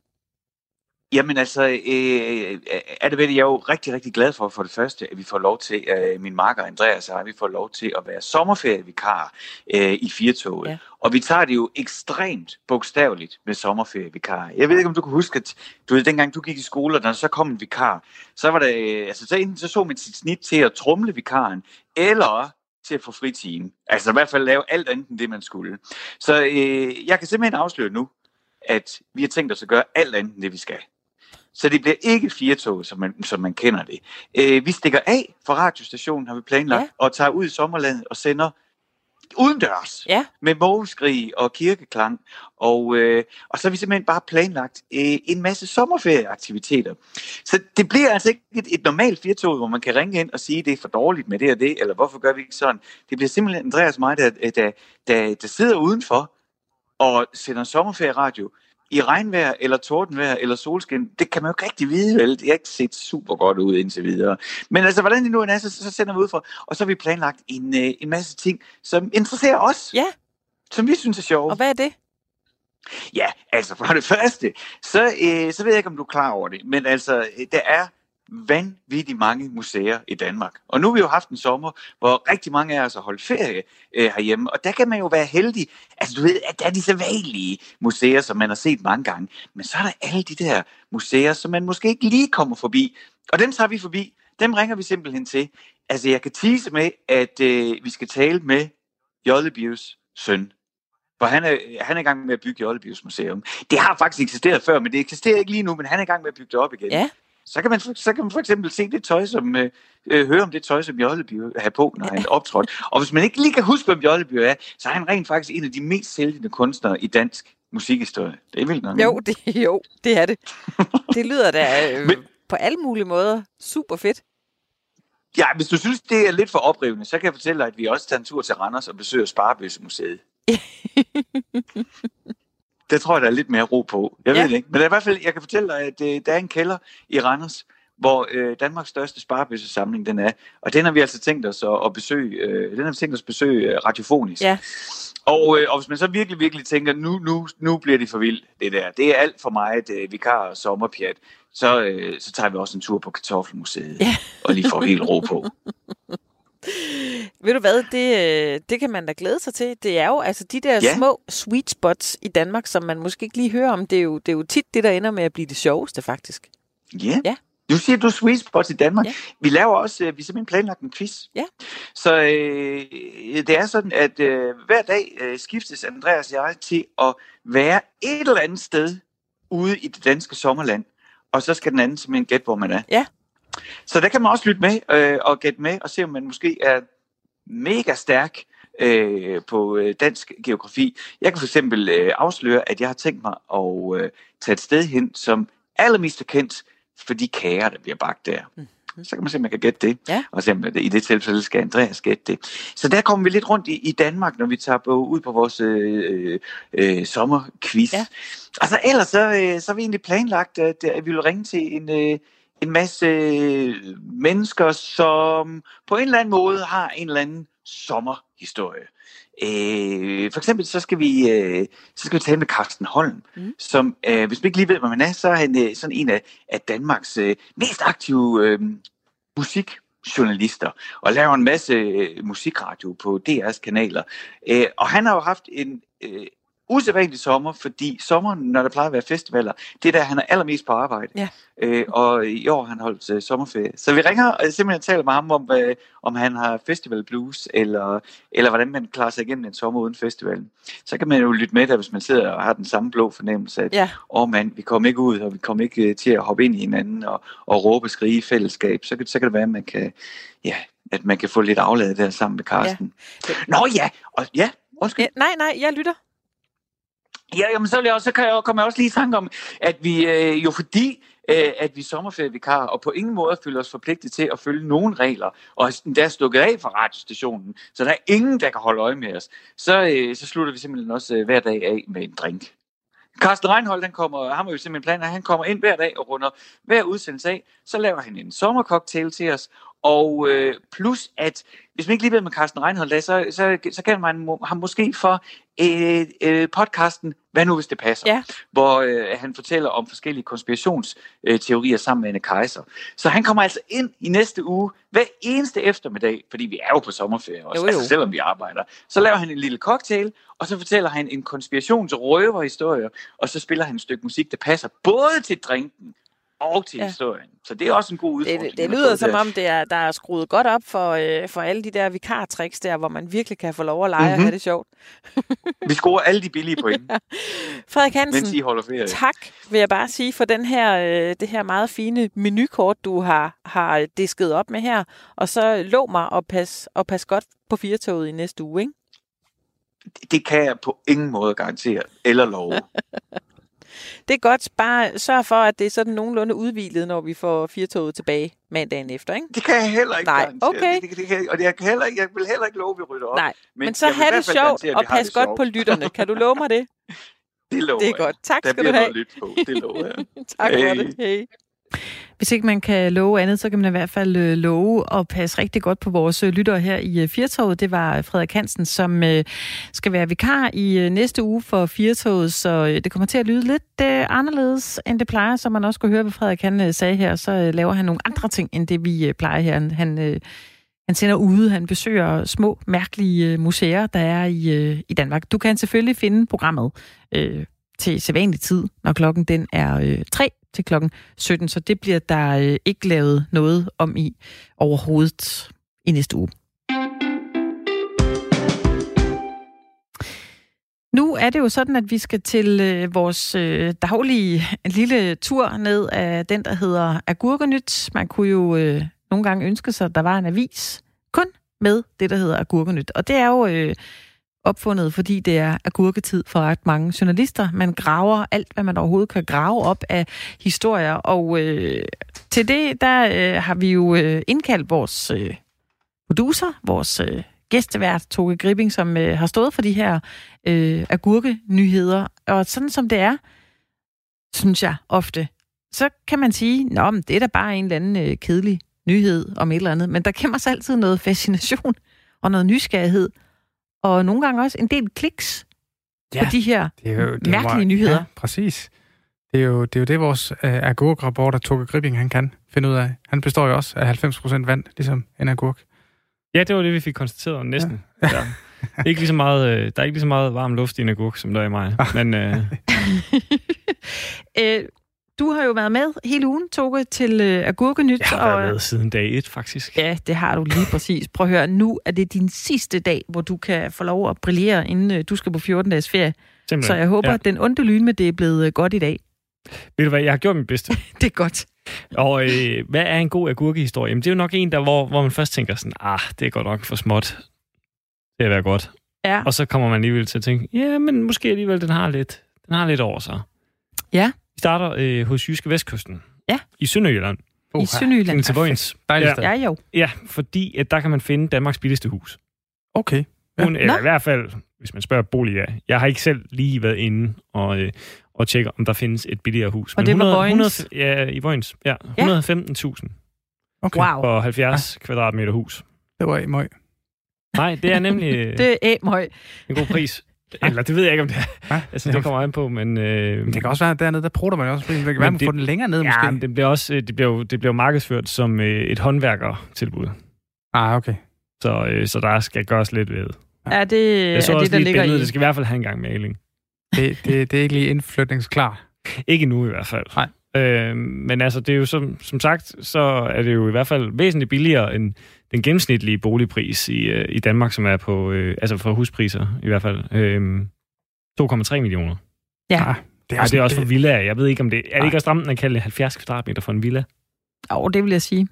Jamen altså, øh, er det vel, jeg er jo rigtig, rigtig glad for, for det første, at vi får lov til, øh, min marker Andreas og jeg, vi får lov til at være sommerferievikar øh, i Firtoget. Ja. Ja. Og vi tager det jo ekstremt bogstaveligt med sommerferievikar. Jeg ved ikke, om du kan huske, at du ved, dengang du gik i skole, og der så kom en vikar, så var det, øh, altså så, enten så så man sit snit til at trumle vikaren, eller til at få fritime. Altså i hvert fald lave alt andet end det, man skulle. Så øh, jeg kan simpelthen afsløre nu, at vi har tænkt os at gøre alt andet end det, vi skal. Så det bliver ikke firetog, som man, som man kender det. Øh, vi stikker af fra radiostationen, har vi planlagt, ja. og tager ud i sommerlandet og sender udendørs Ja. med mågeskrig og kirkeklang. Og, øh, og så har vi simpelthen bare planlagt øh, en masse sommerferieaktiviteter. Så det bliver altså ikke et, et normalt firtog, hvor man kan ringe ind og sige, det er for dårligt med det og det, eller hvorfor gør vi ikke sådan. Det bliver simpelthen Andreas og mig, der, der, der, der sidder udenfor og sender sommerferieradio i regnvejr, eller tordenvejr, eller solskin, det kan man jo ikke rigtig vide, vel? Det har ikke set super godt ud indtil videre. Men altså, hvordan det nu er, så, så sender vi ud for. Og så har vi planlagt en, øh, en masse ting, som interesserer os. Ja. Som vi synes er sjove. Og hvad er det? Ja, altså for det første, så, øh, så ved jeg ikke, om du er klar over det, men altså, øh, der er vanvittigt mange museer i Danmark. Og nu har vi jo haft en sommer, hvor rigtig mange af os har holdt ferie øh, herhjemme, og der kan man jo være heldig. Altså du ved, at der er de sædvanlige museer, som man har set mange gange, men så er der alle de der museer, som man måske ikke lige kommer forbi. Og dem tager vi forbi, dem ringer vi simpelthen til. Altså jeg kan tease med, at øh, vi skal tale med Jollebius søn. For han er, han er i gang med at bygge Jollebius Museum. Det har faktisk eksisteret før, men det eksisterer ikke lige nu, men han er i gang med at bygge det op igen. Ja. Så kan, man, så kan man for eksempel se det tøj, som, øh, øh, høre om det tøj, som Jolleby har på, når han optrådt. Og hvis man ikke lige kan huske, hvem Jolleby er, så er han rent faktisk en af de mest sælgende kunstnere i dansk musikhistorie. Det er vildt nok. Jo, det, jo, det er det. (laughs) Det lyder da øh, Men- på alle mulige måder super fedt. Ja, hvis du synes, det er lidt for oprivende, så kan jeg fortælle dig, at vi også tager en tur til Randers og besøger Sparebøssemuseet. (laughs) det tror jeg, der er lidt mere ro på. Jeg Ja. ved det ikke. Men i hvert fald, jeg kan fortælle dig, at øh, der er en kælder i Randers, hvor øh, Danmarks største sparebøssesamling den er. Og den har vi altså tænkt os at, at besøge, øh, den har vi tænkt os at besøge øh, radiofonisk. Ja. Og, øh, og hvis man så virkelig, virkelig tænker, nu, nu, nu bliver det for vildt, det der. Det er alt for meget øh, vikar og sommerpjat. Så, øh, så tager vi også en tur på Kartoffelmuseet. Ja. Og lige får helt ro på. (laughs) Ved du hvad, det, øh, det kan man da glæde sig til. Det er jo altså de der Ja. små sweet spots i Danmark, som man måske ikke lige hører om. Det er, jo, det er jo tit det, der ender med at blive det sjoveste, faktisk. Ja. Ja. Du siger, du sweet spots i Danmark. Ja. Vi laver også, øh, vi simpelthen planlagt en quiz. Ja. Så øh, det er sådan, at øh, hver dag øh, skiftes Andreas og jeg til at være et eller andet sted ude i det danske sommerland. Og så skal den anden simpelthen gætte, hvor man er. Ja. Så der kan man også lytte med øh, og gætte med og se, om man måske er mega stærk øh, på øh, dansk geografi. Jeg kan for eksempel øh, afsløre, at jeg har tænkt mig at øh, tage et sted hen, som allermest er kendt for de kager, der bliver bagt der. Så kan man se, om man kan gætte det. Ja. Og se, om i det tilfælde skal Andreas gætte det. Så der kommer vi lidt rundt i, i Danmark, når vi tager på, ud på vores øh, øh, sommerquiz. Ja. Og så ellers så, øh, så har vi egentlig planlagt, at, at vi vil ringe til en, øh, en masse øh, mennesker, som på en eller anden måde har en eller anden sommerhistorie. Øh, for eksempel så skal vi øh, så skal vi tale med Carsten Holm, Mm. som øh, hvis man ikke lige ved, hvad man er, så er han øh, sådan en af, af Danmarks øh, mest aktive øh, musikjournalister og laver en masse øh, musikradio på DR's kanaler. Øh, og han har jo haft en øh, usædvanlig sommer, fordi sommeren, når der plejer at være festivaler, det er der, han er allermest på arbejde. Ja. Øh, og i år har han holdt øh, sommerferie. Så vi ringer og simpelthen taler med ham om, øh, om han har festival blues, eller, eller hvordan man klarer sig igennem en sommer uden festivalen. Så kan man jo lytte med der, hvis man sidder og har den samme blå fornemmelse, at Ja. åh oh, mand, vi kommer ikke ud, og vi kommer ikke øh, til at hoppe ind i hinanden og, og råbe og skrige i fællesskab. Så kan, så kan det være, at man kan, ja, at man kan få lidt afladet der sammen med Carsten. Ja. Ja. Nå ja, og ja, undskyld. Ja, nej, nej, jeg lytter. Ja, jamen, så, vil jeg også, så kan jeg, kommer jeg også lige i tanke om, at vi øh, jo fordi, øh, at vi er sommerferievikar, og på ingen måde føler os forpligtet til at følge nogen regler, og der er stukket af fra radiostationen, så der er ingen, der kan holde øje med os, så, øh, så slutter vi simpelthen også øh, hver dag af med en drink. Carsten Reinhold, han kommer, han har jo simpelthen planer, han kommer ind hver dag og runder hver udsendelse af, så laver han en sommercocktail til os, og øh, plus at, hvis man ikke lige ved med Carsten Reinhold, så, så, så kan man ham måske for øh, øh, podcasten Hvad nu hvis det passer? Ja. Hvor øh, han fortæller om forskellige konspirationsteorier sammen med Anne Kaiser. Så han kommer altså ind i næste uge, hver eneste eftermiddag, fordi vi er jo på sommerferie også, Jo, jo. Altså, selvom vi arbejder. Så laver han en lille cocktail, og så fortæller han en konspirationsrøverhistorie, og så spiller han et stykke musik, der passer både til drinken og til Ja. historien. Så det er også en god udfordring. Det, det få lyder som om, det er, der er skruet godt op for, øh, for alle de der vikartricks der, hvor man virkelig kan få lov at lege mm-hmm. og Mhm. have det sjovt. Vi scorer alle de billige point, (laughs) Frederik mens Hansen, I holder ferie. tak vil jeg bare sige for den her, øh, det her meget fine menukort, du har, har disket op med her. Og så lov mig at passe, og passe godt på firetoget i næste uge, ikke? Det kan jeg på ingen måde garantere eller love. (laughs) Det er godt. Bare sørg for, at det er sådan nogenlunde udvilet, når vi får firetoget tilbage mandagen efter, ikke? Det kan jeg heller ikke Nej, okay. Det, det, kan, og jeg, kan heller jeg vil heller ikke love, at vi rydder op. Nej, men, men så jeg have det sjovt og pas godt på lytterne. Kan du love mig det? (laughs) Det lover Det er jeg. godt. Tak Der skal bliver du have. noget lyt på. Det lover jeg. (laughs) Tak for Hey. det. Hey. Hvis ikke man kan love andet, så kan man i hvert fald øh, love at passe rigtig godt på vores øh, lyttere her i øh, Firtoget. Det var Frederik Hansen, som skal være vikar i næste uge for Firtoget, så det kommer til at lyde lidt anderledes, end det plejer, som man også kunne høre, hvad Frederik han sagde her. Så laver han nogle andre ting, end det vi plejer her. Han, han, sender ude, han besøger små, mærkelige museer, der er i, i Danmark. Du kan selvfølgelig finde programmet øh, til sædvanlig tid, når klokken den er øh, 3 til klokken 17, så det bliver der øh, ikke lavet noget om i overhovedet i næste uge. Nu er det jo sådan, at vi skal til øh, vores øh, daglige lille tur ned af den, der hedder Agurkenyt. Man kunne jo øh, nogle gange ønske sig, at der var en avis kun med det, der hedder Agurkenyt. Og det er jo øh, opfundet, fordi det er agurketid for ret mange journalister. Man graver alt, hvad man overhovedet kan grave op af historier. Og øh, til det, der øh, har vi jo øh, indkaldt vores øh, producer, vores øh, gæstevært, Toge Gripping, som øh, har stået for de her øh, agurkenyheder. Og sådan som det er, synes jeg ofte, så kan man sige, Nå, men det er da bare en eller anden øh, kedelig nyhed om et eller andet. Men der gemmer sig altid noget fascination og noget nysgerrighed. Og nogle gange også en del kliks ja. på de her Det er jo, det er mærkelige jo- nyheder. Ja, præcis. Det er jo det, er jo det vores øh, agurk-rapporter, Toge Gripping, han kan finde ud af. Han består jo også af 90% vand, ligesom en agurk. Ja, det var det, vi fik konstateret næsten. Ja. Ja. Ikke lige så meget, øh, der er ikke lige så meget varm luft i en agurk, som der er i mig. (laughs) Men øh, (laughs) øh, du har jo været med hele ugen, Toge, til øh, Agurkenyt. jeg har været med siden dag et, faktisk. Ja, det har du lige præcis. Prøv at høre, nu er det din sidste dag, hvor du kan få lov at brillere, inden øh, du skal på 14-dages ferie. Simpelthen. Så jeg håber, Ja. at den onde lyn med det er blevet øh, godt i dag. Ved du hvad, jeg har gjort mit bedste. (laughs) Det er godt. Og øh, hvad er en god agurkehistorie? Jamen, det er jo nok en, der, hvor, hvor man først tænker sådan, ah, det er godt nok for småt til at være godt. Ja. Og så kommer man alligevel til at tænke, ja, men måske alligevel, den har lidt, den har lidt over sig. Ja. Vi starter øh, hos Jyske Vestkysten. Ja. I Sønderjylland. I Sønderjylland. Til Vojens. Dejligt Ja. Ja, jo. Ja, fordi at der kan man finde Danmarks billigste hus. Okay. Ja. Hun, eller Nå. i hvert fald, hvis man spørger boliger. Jeg har ikke selv lige været inde og, øh, og tjekke, om der findes et billigere hus. Og det var Vojens? 100, ja, i Vojens. Ja, 115.000 okay. Wow. for 70 ja. kvadratmeter hus. Det var i møg. Nej, det er nemlig (laughs) Det er æmhøj. en god pris. Eller det ved jeg ikke, om det er. Ja, (laughs) Altså, det kommer an på, men... Øh, Men det kan også være, at dernede, der prutter man jo også. Det kan være, man det- få den længere ned, ja, måske. det bliver også øh, det bliver jo, det bliver markedsført som øh, et håndværkertilbud. Ah, okay. Så, øh, så der skal gøres lidt ved. Ja, det Jeg så er også det, der ligger billede, i. det skal i hvert fald have en gang maling. Det, det, det er ikke lige indflytningsklar. Ikke nu i hvert fald. Nej. Øh, men altså, det er jo som, som sagt, så er det jo i hvert fald væsentligt billigere end den gennemsnitlige boligpris i, øh, i Danmark, som er på, øh, altså for huspriser i hvert fald, øh, 2,3 millioner. Ja. Ah, det Ej, det er også for villaer. Jeg ved ikke, om det... Er det ikke også stramt at kalde det 70 kvadratmeter for en villa? Jo, det vil jeg sige.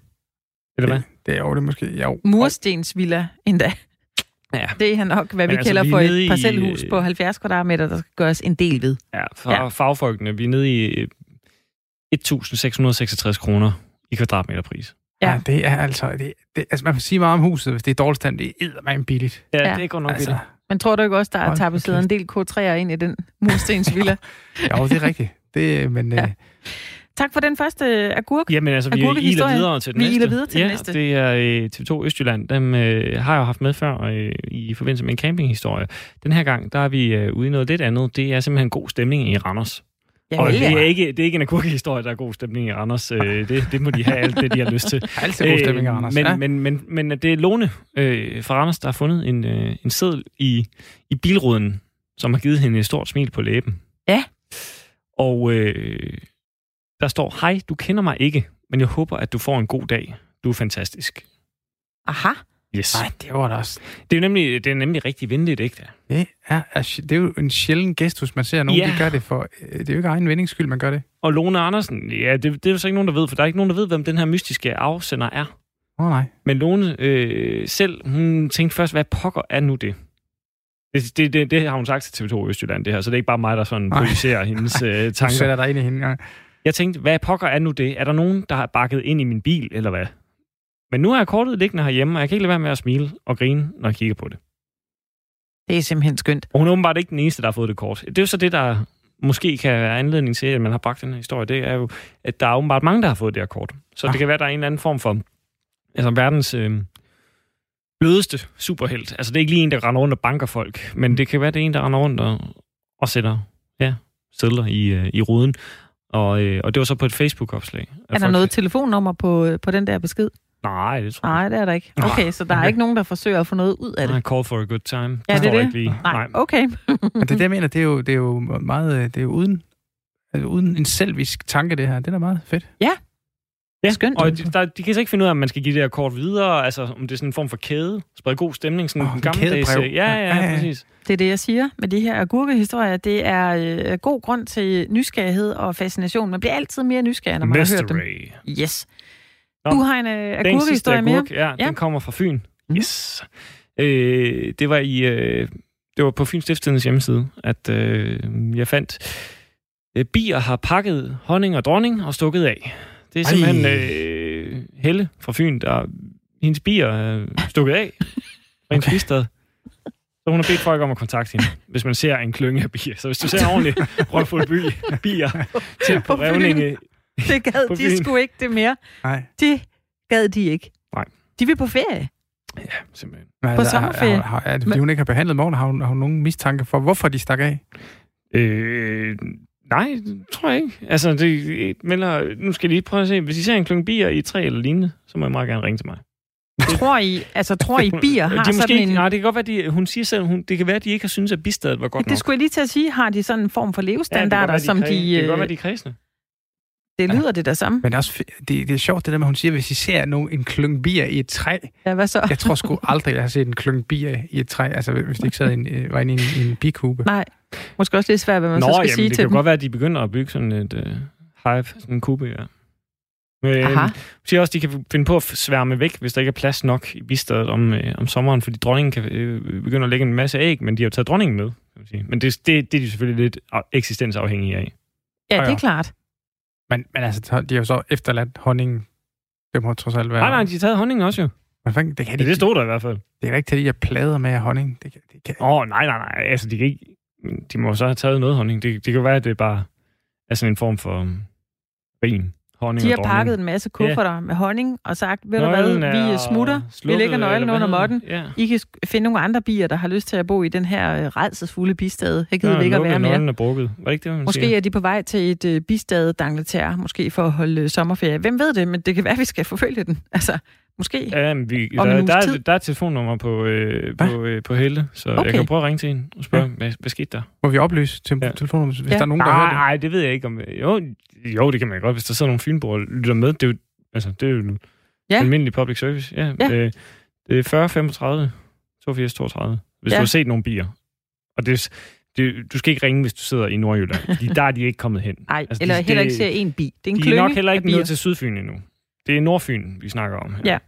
Eller hvad? Det, det er jo det måske. Jo. Murstensvilla endda. Ja. Det er nok, hvad Men vi altså, kalder vi er for et i, parcelhus øh, på 70 kvadratmeter, der skal gøres en del ved. Ja, for Ja. fagfolkene, vi er nede i øh, 1.666 kroner i kvadratmeterpris. Ja. Ja. ja, det er altså... Det, det, altså, man kan sige meget om huset, hvis det er dårligt stand. Det er eddermame billigt. Ja, Ja. det går nok Altså, altså, Men tror du ikke også, der er tapetseret en del K3'er ind i den murstensvilla? (laughs) Jo, det er rigtigt. Det, men Ja. ja. tak for den første agurk. Jamen altså, vi iler videre til den Vi næste. videre til den ja, næste. det er øh, TV2 Østjylland. Dem øh, har jeg jo haft med før øh, i forbindelse med en campinghistorie. Den her gang, der er vi øh, ude i noget lidt andet. Det er simpelthen god stemning i Randers. Ja, og det er, ikke, det er ikke en agurkehistorie, der er god stemning i Randers. Øh, det, det må de have alt det, de har lyst til. (laughs) altid god stemning, Øh, Anders. Men, ja. men, men, men det er Lone øh, fra Randers, der har fundet en, øh, en seddel i, i bilruden, som har givet hende et stort smil på læben. Ja. Og øh, der står, hej, du kender mig ikke, men jeg håber, at du får en god dag. Du er fantastisk. Aha. Yes. Nej, det var da også... Det er nemlig, det er nemlig rigtig venligt, ikke det? Det er, det er jo en sjælden gestus, man ser nogen, Ja. de gør det for. øh, Det er jo ikke egen vindings skyld, man gør det. Og Lone Andersen, ja, det, det er jo så ikke nogen, der ved, for der er ikke nogen, der ved, hvem den her mystiske afsender er. Åh oh, nej. Men Lone øh, selv, hun tænkte først, hvad pokker er nu det? Det, det, det, det har hun sagt til TV2 Østjylland, det her, så det er ikke bare mig, der sådan projicerer (laughs) hendes øh, Du tanker. sætter dig ind i hende. Ja. Jeg tænkte, hvad pokker er nu det? Er der nogen, der har bakket ind i min bil, eller hvad? Men nu har jeg kortet liggende herhjemme, og jeg kan ikke lade være med at smile og grine, når jeg kigger på det. Det er simpelthen skønt. Og hun er åbenbart ikke den eneste, der har fået det kort. Det er jo så det, der måske kan være anledning til, at man har bragt den her historie. Det er jo, at der er åbenbart mange, der har fået det her kort. Så ah. Det kan være, at der er en eller anden form for altså verdens øh, blødeste superhelt. Altså det er ikke lige en, der render rundt og banker folk, men det kan være, det er en, der render rundt og, og sætter ja, sædler i, øh, i ruden. Og, øh, og det var så på et Facebook-opslag. Er der noget telefonnummer på, på den der besked? Nej, det tror jeg Nej, det er der ikke. Okay, så der er ikke nogen, der forsøger at få noget ud af det. Nej, call for a good time. Ja, det er står det. Ikke lige. Nej, okay. Men det er det, jeg mener, det er jo, det er jo meget... øh, Det er jo uden, altså, uden en selvisk tanke, det her. Det er da meget fedt. Ja, Skønt. og de, der, de kan så ikke finde ud af, om man skal give det her kort videre, altså om det er sådan en form for kæde, sprede god stemning, sådan oh, en gammeldags... kædebrev. Ja, ja, Ja, ja, ja, ja. præcis. Det er det, jeg siger med de her agurkehistorier. Det er øh, god grund til nysgerrighed og fascination. Man bliver altid mere nysgerrig, når man har hørt dem. Mystery. Yes. Nå, Du har en øh, agurkehistorie mere. ja, Ja. den kommer fra Fyn. Mhm. Yes. Øh, det var i... Øh, det var på Fyns Stiftstidens hjemmeside, at øh, jeg fandt... Øh, bier har pakket honning og dronning og stukket af. Det er Ej. simpelthen øh, Helle fra Fyn, der hendes bier er stukket af (laughs) fra hendes Okay. bistad. Så hun har bedt folk om at kontakte hende, hvis man ser en klynge af bier. Så hvis du ser en ordentlig røvfuld by, bier til på revninge... (laughs) Det gad de sgu ikke det mere. Nej. Det gad de ikke. Nej. De vil på ferie. Ja, simpelthen. Men På har- sommerferie. Har, har, er det, fordi hun ikke har behandlet morgen? Har hun, har hun nogen mistanke for, hvorfor de stak af? Øh, nej, det tror jeg ikke. Altså, det, melder, nu skal I lige prøve at se. Hvis I ser en klunge bier i træ eller lignende, så må I meget gerne ringe til mig. (laughs) Tror I, altså, tror I bier (laughs) har de måske sådan ikke, en... Nej, det kan godt være, de, hun siger selv, hun, det kan være, at de ikke har syntes, at bistedet var godt Det nok. skulle jeg lige til at sige. Har de sådan en form for Ja, det kan godt levestandarder, være, som er kræ- de... Det kan godt øh, være, de er kredsende. Det lyder det der samme. Men det er, også, det, det er sjovt, det der med, at hun siger, hvis I ser nogen, en klunge bier i et træ. Ja, hvad så? Jeg tror sgu aldrig, jeg har set en klunge bier i et træ. Altså, hvis de ikke sad en, øh, var inde i en, en bikube. Nej. Måske også lidt svært, hvad man Nå, så skal jamen, sige det til kan dem. godt være, at de begynder at bygge sådan et uh, hive, sådan en kube, ja. Men, Aha. hun siger også, at de kan finde på at sværme væk, hvis der ikke er plads nok i bistedet om, øh, om sommeren, fordi dronningen kan øh, begynde at lægge en masse æg, men de har jo taget dronningen med, kan man sige. Men det, det, det er de selvfølgelig lidt af- eksistensafhængige af. Ja, Ja, det er ja. klart. Men, men altså, så- de har jo så efterladt honningen. Det må trods alt være... Nej, nej, de har taget honningen også jo. Men fanden, det, kan Ja, de, det stod der i hvert fald. det er ikke til, at de har plader med honning. Det kan, det kan, Åh, oh, nej, nej, nej. Altså, de kan ikke... De må så have taget noget honning. Det, det kan være, at det bare er sådan en form for um, ren honning De har pakket en masse kufferter med honning og sagt, ved du hvad, vi smutter, vi lægger nøglen under måtten. Ja. I kan finde nogle andre bier, der har lyst til at bo i den her øh, redselsfulde bistade. Her gider Ja, vi ikke at være mere. er brukket. Var det ikke det, man Måske siger? er de på vej til et øh, bistade d'Angleterre, måske for at holde øh, sommerferie. Hvem ved det, men det kan være, at vi skal forfølge den. Altså, måske. Ja, men vi, der, uges der, er, der er et telefonnummer på, øh, på, øh, på Helle, så okay. Jeg kan prøve at ringe til hende og spørge, Ja. hvad, hvad skete der? må vi oplyse til Ja. telefonen, hvis Ja. der er nogen, der Nej, hører det? nej, det ved jeg ikke om... Jo, jo, det kan man godt, hvis der sidder nogle fynboer og lytter med. Det er jo, altså, det er jo Ja. almindelig public service. Ja, Ja. Øh, det er 40, 35, 82, 32. Hvis Ja. du har set nogle bier. Og det, det, du skal ikke ringe, hvis du sidder i Nordjylland, fordi (laughs) der er de ikke kommet hen. Nej, Altså, eller de- heller det- ikke ser en bi. Det er en De er nok heller ikke nået til Sydfyn endnu. Det er Nordfyn, vi snakker om her. Ja.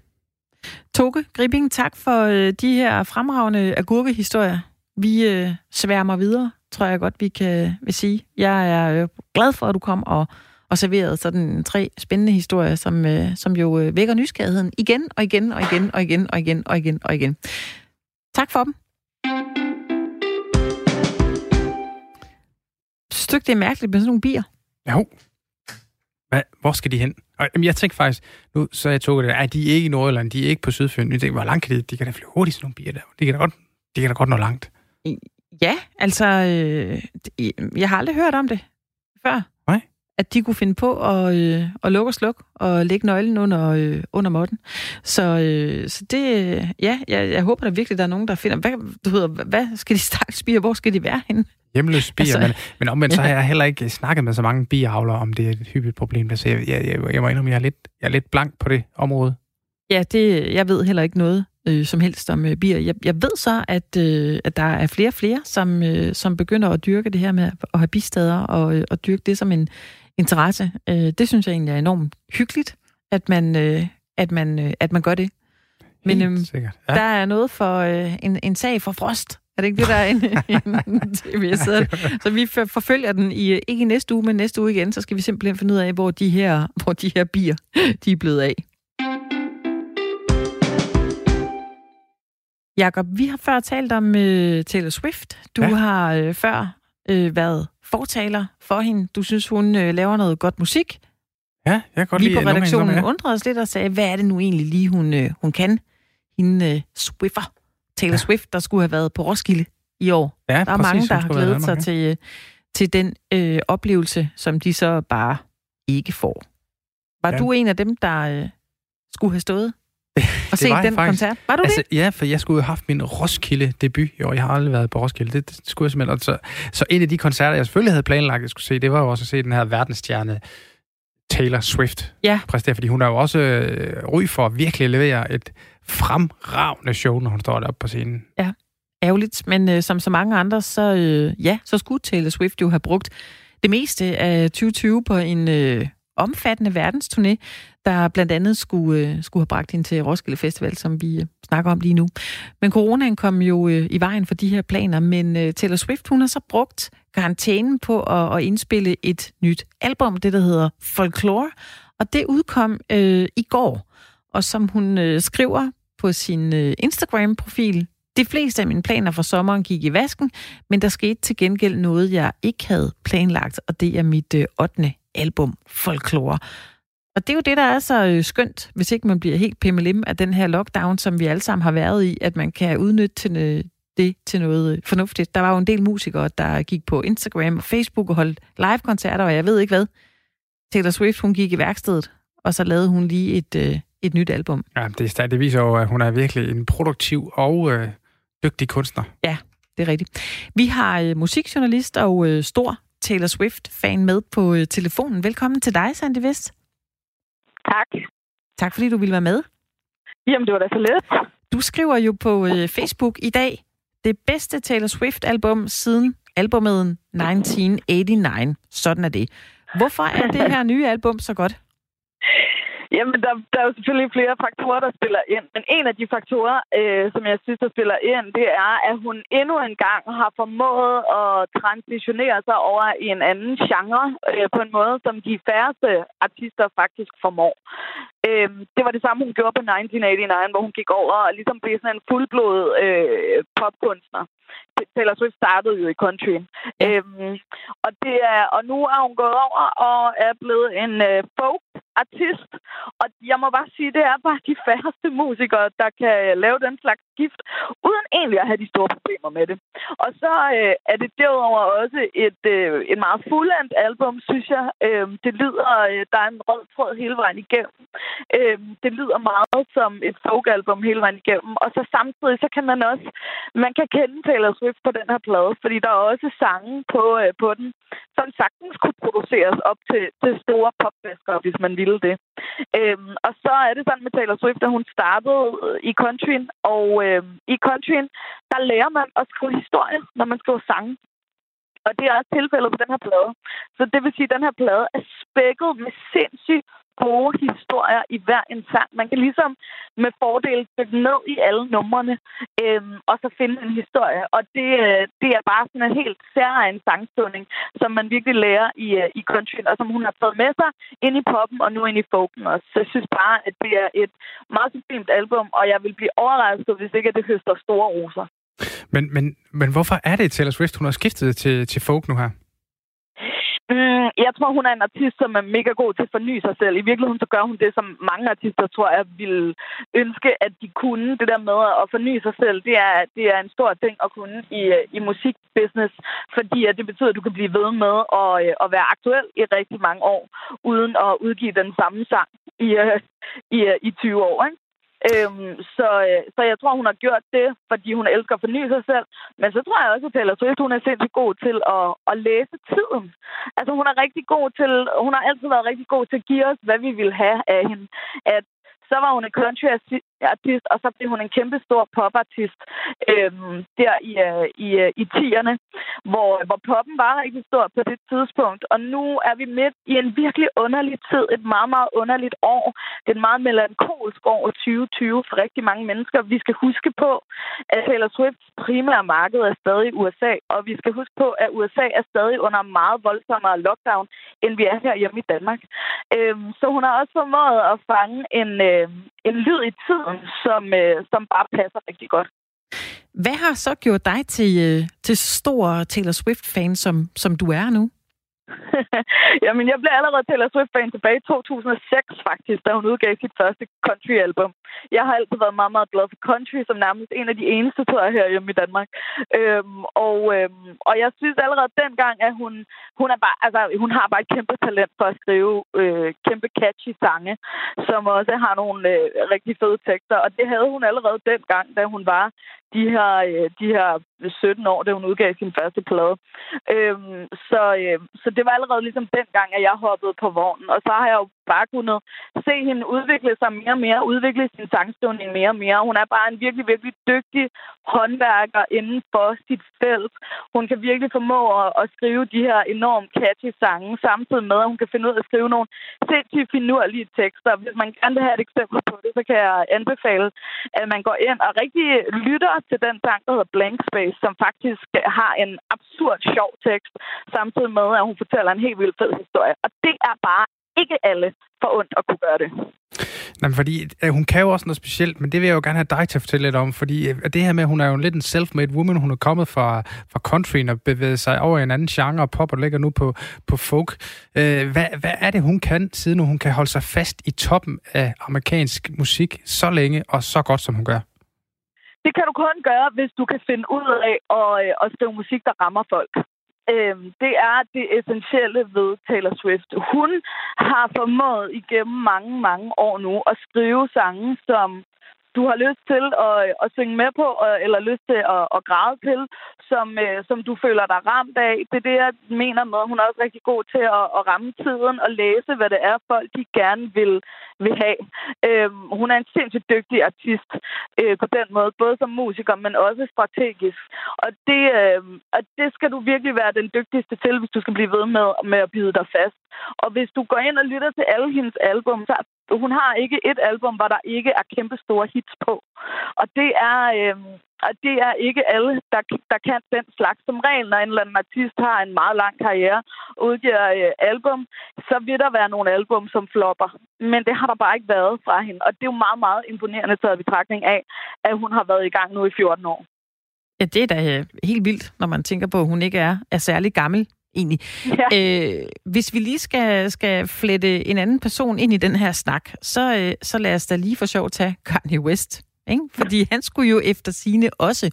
Toke Gripping, tak for øh, de her fremragende agurkehistorier. Vi øh, sværmer videre, tror jeg godt, vi kan vil sige. Jeg er øh, glad for, at du kom og, og serverede sådan tre spændende historier, som, øh, som jo øh, vækker nysgerrigheden igen og igen og igen og igen og igen og igen og igen. Tak for dem. Stykke det er mærkeligt med sådan nogle bier. Jo. Hvad, hvor skal de hen? Og, jamen, jeg tænkte faktisk, nu så jeg tog det, at de er ikke i Nordjylland, de er ikke på Sydfyn. Jeg tænkte, hvor langt kan de? De kan da flyve hurtigt, sådan nogle bier der. De kan da godt, de kan da godt nå langt. Ja, altså, øh, jeg har aldrig hørt om det før. Nej. At de kunne finde på at, øh, at lukke og slukke og lægge nøglen under, øh, under måtten. Så, øh, så det, øh, ja, jeg, jeg håber da virkelig, der er nogen, der finder, hvad, du ved, hvad skal de (laughs) stakkels bier, hvor skal de være henne? Hjemløse bier, altså, men, men omvendt så har jeg (laughs) heller ikke snakket med så mange biavlere, om det er et hyppigt problem. Så jeg, jeg, jeg, jeg må indrømme, jeg er, lidt, jeg er lidt blank på det område. Ja, det, jeg ved heller ikke noget øh, som helst om øh, bier. Jeg, jeg ved så, at, øh, at der er flere og flere, som, øh, som begynder at dyrke det her med at have bistader og, øh, og dyrke det som en interesse. Øh, det synes jeg egentlig er enormt hyggeligt, at man, øh, at man, øh, at man gør det. Men øh, sikkert. ja. der er noget for øh, en, en sag for frost. Er det ikke det, der er en, (laughs) (laughs) en tv Så vi forfølger den i, ikke i næste uge, men næste uge igen, så skal vi simpelthen finde ud af, hvor de her, hvor de her bier de er blevet af. Jakob, vi har før talt om uh, Taylor Swift. Du ja. har uh, før uh, været fortaler for hende. Du synes, hun uh, laver noget godt musik. Ja, jeg kan godt vi lide på redaktionen ja. undrede os lidt og sagde, hvad er det nu egentlig lige, hun, uh, hun kan? Hende uh, Swiffer, Taylor ja. Swift, der skulle have været på Roskilde i år. Ja, der er præcis, mange, der har glædet sig til, til den uh, oplevelse, som de så bare ikke får. Var ja. du en af dem, der uh, skulle have stået (laughs) og se den faktisk. koncert. Var du altså, det? Ja, for jeg skulle jo have haft min Roskilde-debut i år. Jeg har aldrig været på Roskilde. Det, det skulle jeg simpelthen. Så, så en af de koncerter, jeg selvfølgelig havde planlagt, at jeg skulle se, det var jo også at se den her verdensstjerne Taylor Swift ja. præstere, fordi hun er jo også øh, for at virkelig levere et fremragende show, når hun står deroppe på scenen. Ja, ærgerligt, men øh, som så mange andre, så øh, ja, så skulle Taylor Swift jo have brugt det meste af 2020 på en øh, omfattende verdensturné, der blandt andet skulle, øh, skulle have bragt hende til Roskilde Festival, som vi øh, snakker om lige nu. Men coronaen kom jo øh, i vejen for de her planer, men Taylor Swift, hun har så brugt karantænen på at, at indspille et nyt album, det der hedder Folklore, og det udkom øh, i går. Og som hun øh, skriver på sin øh, Instagram-profil, de fleste af mine planer for sommeren gik i vasken, men der skete til gengæld noget, jeg ikke havde planlagt, og det er mit øh, 8. album, Folklore. Og det er jo det, der er så øh, skønt, hvis ikke man bliver helt pimmelim af den her lockdown, som vi alle sammen har været i, at man kan udnytte til øh, det til noget øh, fornuftigt. Der var jo en del musikere, der gik på Instagram og Facebook og holdt live-koncerter, og jeg ved ikke hvad. Taylor Swift, hun gik i værkstedet, og så lavede hun lige et, et nyt album. Ja, det, det viser jo, at hun er virkelig en produktiv og øh, dygtig kunstner. Ja, det er rigtigt. Vi har øh, musikjournalist og øh, stor Taylor Swift-fan med på øh, telefonen. Velkommen til dig, Sandy Vest. Tak. Tak fordi du ville være med. Jamen, det var da så let. Du skriver jo på øh, Facebook i dag, det bedste Taylor Swift-album siden albumet 1989. Sådan er det. Hvorfor er det her nye album så godt? Jamen, der, der er jo selvfølgelig flere faktorer, der spiller ind. Men en af de faktorer, øh, som jeg synes, der spiller ind, det er, at hun endnu en gang har formået at transitionere sig over i en anden genre øh, på en måde, som de færreste artister faktisk formår. Øh, det var det samme, hun gjorde på 1989, hvor hun gik over og ligesom blev sådan en fuldblod øh, popkunstner. Taylor Swift startede jo i country. Ja. Øhm, og, det er, og nu er hun gået over og er blevet en øh, folk-artist. Og jeg må bare sige, det er bare de færreste musikere, der kan lave den slags skift, uden egentlig at have de store problemer med det. Og så øh, er det derudover også et, øh, et meget fuldendt album, synes jeg. Øh, det lyder, øh, der er en rød tråd hele vejen igennem. Øh, det lyder meget som et folk-album hele vejen igennem. Og så samtidig, så kan man også, man kan kende Taylor Swift på den her plade, fordi der er også sange på, øh, på den, som sagtens kunne produceres op til, til store popfester, hvis man ville det. Øhm, og så er det sådan med Taylor Swift, at hun startede øh, i countryen, og øh, i countryen, der lærer man at skrive historie, når man skriver sange. Og det er også tilfældet på den her plade. Så det vil sige, at den her plade er spækket med sindssygt gode historier i hver en sang. Man kan ligesom med fordel dykke ned i alle numrene, øhm, og så finde en historie. Og det, øh, det er bare sådan en helt særlig sangstunding, som man virkelig lærer i, øh, i country, og som hun har taget med sig ind i poppen og nu ind i folken også. Så jeg synes bare, at det er et meget sublimt album, og jeg vil blive overrasket, hvis ikke det høster store roser. Men, men, men hvorfor er det Taylor Swift, hun har skiftet til, til folk nu her? Mm, jeg tror, hun er en artist, som er mega god til at forny sig selv. I virkeligheden så gør hun det, som mange artister, tror jeg, ville ønske, at de kunne. Det der med at forny sig selv, det er, det er en stor ting at kunne i, øh, i musikbusiness, fordi at det betyder, at du kan blive ved med at, øh, at være aktuel i rigtig mange år, uden at udgive den samme sang i, øh, i, i 20 år. Ikke? Øhm, så, øh, så jeg tror, hun har gjort det, fordi hun elsker at forny sig selv. Men så tror jeg også, at Taylor Swift, hun er sindssygt god til at, at læse tiden. Altså, hun er rigtig god til, hun har altid været rigtig god til at give os, hvad vi vil have af hende. At så var hun en artist, og så blev hun en kæmpe stor popartist øhm, der i, øh, i, øh, i tierne, hvor, hvor poppen var rigtig stor på det tidspunkt. Og nu er vi midt i en virkelig underlig tid, et meget, meget underligt år. Det er en meget melankolsk år 2020 for rigtig mange mennesker. Vi skal huske på, at Taylor Swifts primære marked er stadig USA, og vi skal huske på, at USA er stadig under meget voldsommere lockdown, end vi er her hjemme i Danmark. Øhm, så hun har også formået at fange en, øh, en lyd i tid, tiden, som, øh, som bare passer rigtig godt. Hvad har så gjort dig til, øh, til stor Taylor Swift-fan, som, som du er nu? (laughs) Jamen, jeg blev allerede Taylor Swift-fan tilbage i 2006, faktisk, da hun udgav sit første country-album. Jeg har altid været meget, meget glad for country, som nærmest en af de eneste, tror jeg, her hjemme i Danmark. Øhm, og, øhm, og jeg synes allerede dengang, at hun, hun, er bare, altså, hun har bare et kæmpe talent for at skrive øh, kæmpe catchy sange, som også har nogle øh, rigtig fede tekster. Og det havde hun allerede dengang, da hun var de her, øh, de her 17 år, da hun udgav sin første plade. Øhm, så, øh, så det var allerede ligesom dengang, at jeg hoppede på vognen. Og så har jeg jo bare kunnet se hende udvikle sig mere og mere, udvikle sin sangskrivning mere og mere. Hun er bare en virkelig, virkelig dygtig håndværker inden for sit felt. Hun kan virkelig formå at, at skrive de her enormt catchy sange, samtidig med, at hun kan finde ud af at skrive nogle sindssygt finurlige tekster. Hvis man gerne vil have et eksempel på det, så kan jeg anbefale, at man går ind og rigtig lytter til den sang, der hedder Blank Space, som faktisk har en absurd sjov tekst, samtidig med, at hun fortæller en helt vildt fed historie. Og det er bare ikke alle for ondt at kunne gøre det. Nej, fordi øh, hun kan jo også noget specielt, men det vil jeg jo gerne have dig til at fortælle lidt om, fordi øh, det her med, at hun er jo lidt en self-made woman, hun er kommet fra, fra country og bevæget sig over i en anden genre, pop og ligger nu på, på folk. Øh, hvad, hvad er det, hun kan, siden hun kan holde sig fast i toppen af amerikansk musik så længe og så godt, som hun gør? Det kan du kun gøre, hvis du kan finde ud af at, at skrive musik, der rammer folk. Øhm, det er det essentielle ved Taylor Swift. Hun har formået igennem mange, mange år nu at skrive sange, som du har lyst til at, at synge med på, eller lyst til at, at græde til, som, øh, som du føler dig ramt af. Det er det, jeg mener med, hun er også rigtig god til at, at ramme tiden og læse, hvad det er, folk de gerne vil, vil have. Øhm, hun er en sindssygt dygtig artist øh, på den måde, både som musiker, men også strategisk. Og det, øh, og det skal du virkelig være den dygtigste til, hvis du skal blive ved med, med at bide dig fast. Og hvis du går ind og lytter til alle hendes album, så hun har ikke et album, hvor der ikke er kæmpe store hits på. Og det er, øh, og det er ikke alle, der, der kan den slags. Som regel, når en eller anden artist har en meget lang karriere og udgiver øh, album, så vil der være nogle album, som flopper. Men det har der bare ikke været fra hende. Og det er jo meget, meget imponerende taget i betragtning af, at hun har været i gang nu i 14 år. Ja, det er da øh, helt vildt, når man tænker på, at hun ikke er, er særlig gammel egentlig. Ja. Øh, hvis vi lige skal, skal flette en anden person ind i den her snak, så, øh, så lad os da lige for sjov tage Kanye West. Ikke? Fordi han skulle jo efter sine også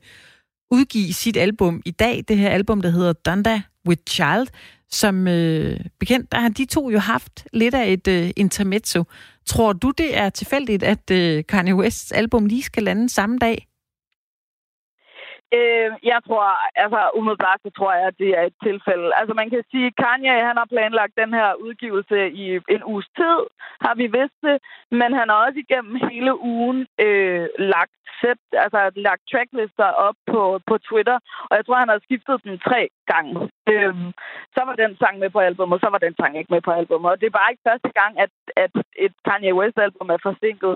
udgive sit album i dag, det her album, der hedder Donda with Child, som øh, bekendt, der har de to jo haft lidt af et øh, intermezzo. Tror du, det er tilfældigt, at øh, Kanye Wests album lige skal lande samme dag? Øh, jeg tror, altså umiddelbart så tror jeg, at det er et tilfælde. Altså man kan sige, at Kanye han har planlagt den her udgivelse i en uges tid, har vi vidst det, men han har også igennem hele ugen øh, lagt set, altså lagt tracklister op på, på Twitter, og jeg tror, han har skiftet den tre gange. Øhm, så var den sang med på albumet, så var den sang ikke med på albumet. Og det er bare ikke første gang, at, at et Kanye West-album er forsinket.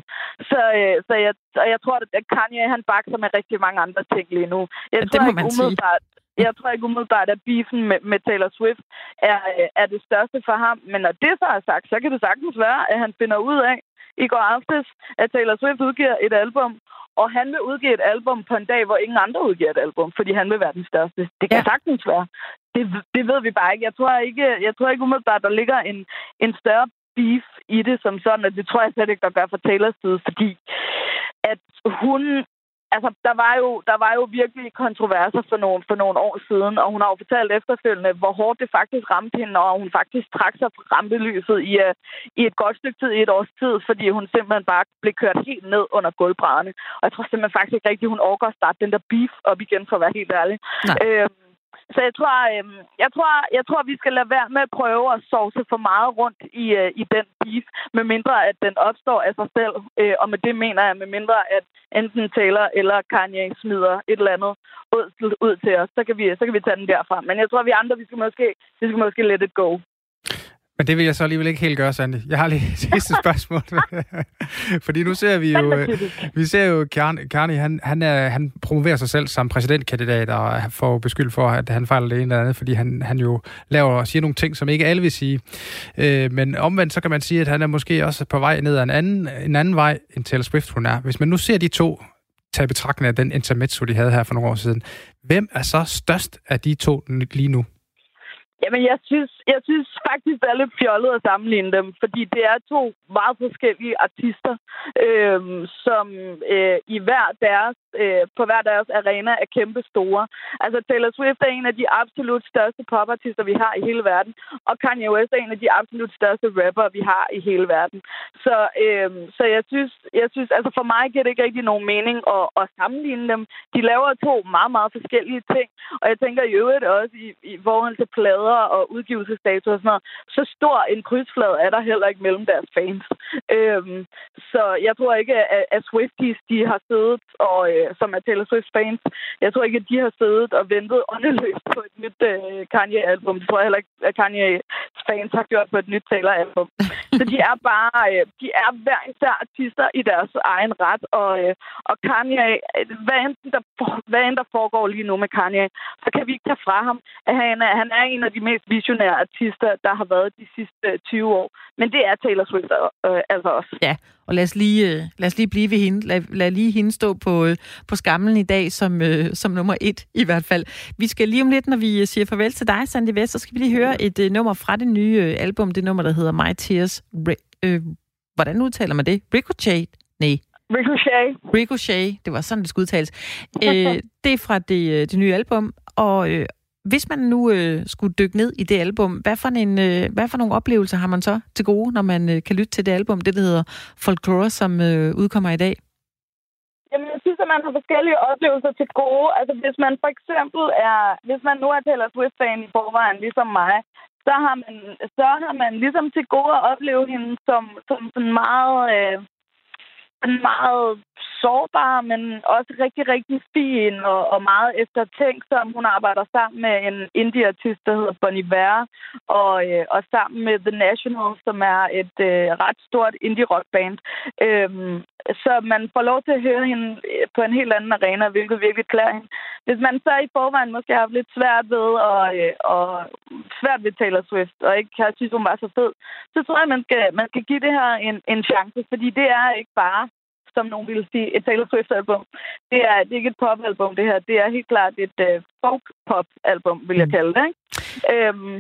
Så, øh, så jeg, og jeg tror, at Kanye han bakser med rigtig mange andre ting lige nu. Jeg ja, tror det må man sige. Jeg tror ikke umiddelbart, at beefen med, med Taylor Swift er, er det største for ham. Men når det så er sagt, så kan det sagtens være, at han finder ud af, i går aftes, at Taylor Swift udgiver et album, og han vil udgive et album på en dag, hvor ingen andre udgiver et album, fordi han vil være den største. Det kan ja. sagtens være. Det, det ved vi bare ikke. Jeg tror ikke, jeg tror ikke umiddelbart, der ligger en, en større beef i det som sådan, og det tror jeg slet ikke, der gør for Taylors side, fordi at hun altså, der var, jo, der var jo virkelig kontroverser for nogle, for nogle år siden, og hun har jo fortalt efterfølgende, hvor hårdt det faktisk ramte hende, og hun faktisk trak sig fra rampelyset i, uh, i et godt stykke tid, i et års tid, fordi hun simpelthen bare blev kørt helt ned under gulvbrædderne. Og jeg tror simpelthen faktisk ikke rigtigt, hun overgår at starte den der beef op igen, for at være helt ærlig. Øh, så jeg tror, øh, jeg, tror, jeg tror, vi skal lade være med at prøve at sovse for meget rundt i, øh, i den beef, med mindre at den opstår af sig selv. Øh, og med det mener jeg, med mindre at enten Taylor eller Kanye smider et eller andet ud, ud til os, så kan, vi, så kan vi tage den derfra. Men jeg tror, vi andre, vi skal måske, vi skal måske let it go. Men det vil jeg så alligevel ikke helt gøre, Sandy. Jeg har lige et (laughs) sidste spørgsmål. (laughs) Fordi nu ser vi jo, vi ser jo Karni, han, han, er, han promoverer sig selv som præsidentkandidat, og får beskyldt for, at han fejler det ene eller andet, fordi han, han jo laver og siger nogle ting, som ikke alle vil sige. Øh, men omvendt, så kan man sige, at han er måske også på vej ned ad en anden, en anden vej, end Taylor Swift hun er. Hvis man nu ser de to tage betragtning af den intermezzo, de havde her for nogle år siden. Hvem er så størst af de to lige nu? Jamen, jeg synes, jeg synes faktisk, det er lidt fjollet at sammenligne dem, fordi det er to meget forskellige artister, øh, som øh, i hver deres, øh, på hver deres arena er kæmpe store. Altså, Taylor Swift er en af de absolut største popartister, vi har i hele verden, og Kanye West er en af de absolut største rapper, vi har i hele verden. Så, øh, så jeg, synes, jeg synes, altså for mig giver det ikke rigtig nogen mening at, at sammenligne dem. De laver to meget, meget forskellige ting, og jeg tænker i øvrigt også i, i forhold til plader, og udgivelsesdato og sådan noget, så stor en krydsflade er der heller ikke mellem deres fans. Øh, så jeg tror ikke, at, at Swifties, de har siddet, og, øh, som er Taylor Swift fans, jeg tror ikke, at de har siddet og ventet åndeløst på et nyt øh, Kanye-album. Det tror jeg heller ikke, at Kanye fans har gjort på et nyt Taylor-album. (laughs) så de er bare, øh, de er hver især artister i deres egen ret, og, øh, og Kanye, hvad end, der, hvad end der foregår lige nu med Kanye, så kan vi ikke tage fra ham, at han er, han er en af de mest visionære artister, der har været de sidste 20 år. Men det er Taylor Swift øh, altså også. Ja, og lad os lige, øh, lad os lige blive ved hende. Lad, lad lige hende stå på, øh, på skamlen i dag som, øh, som nummer et i hvert fald. Vi skal lige om lidt, når vi siger farvel til dig, Sandy Vest, så skal vi lige høre et øh, nummer fra det nye øh, album. Det nummer, der hedder My Tears. øh, hvordan udtaler man det? Ricochet? Nej. Ricochet. Ricochet, det var sådan, det skulle udtales. (laughs) øh, det er fra det, øh, det nye album, og, øh, hvis man nu øh, skulle dykke ned i det album, hvad for, en, øh, hvad for nogle oplevelser har man så til gode, når man øh, kan lytte til det album, det der hedder Folklore, som øh, udkommer i dag? Jamen, jeg synes, at man har forskellige oplevelser til gode. Altså, hvis man for eksempel er, hvis man nu er Taylor Swift-fan i forvejen, ligesom mig, så har man, så har man ligesom til gode at opleve hende som, som sådan meget, øh, meget sårbar, men også rigtig, rigtig fin og, og meget eftertænksom. Hun arbejder sammen med en indie-artist, der hedder Bonnie Iver, og, øh, og sammen med The National, som er et øh, ret stort indie-rock-band. Øhm, så man får lov til at høre hende øh, på en helt anden arena, hvilket virkelig klæder hende. Hvis man så i forvejen måske har lidt svært ved og, øh, og svært ved Taylor Swift, og ikke har synes, hun var så fed, så tror jeg, man skal, man skal give det her en, en chance, fordi det er ikke bare som nogen ville sige, et Taylor Swift-album. Det er, det er ikke et pop-album, det her. Det er helt klart et uh, folk-pop-album, vil jeg mm. kalde det. Ikke? Øhm,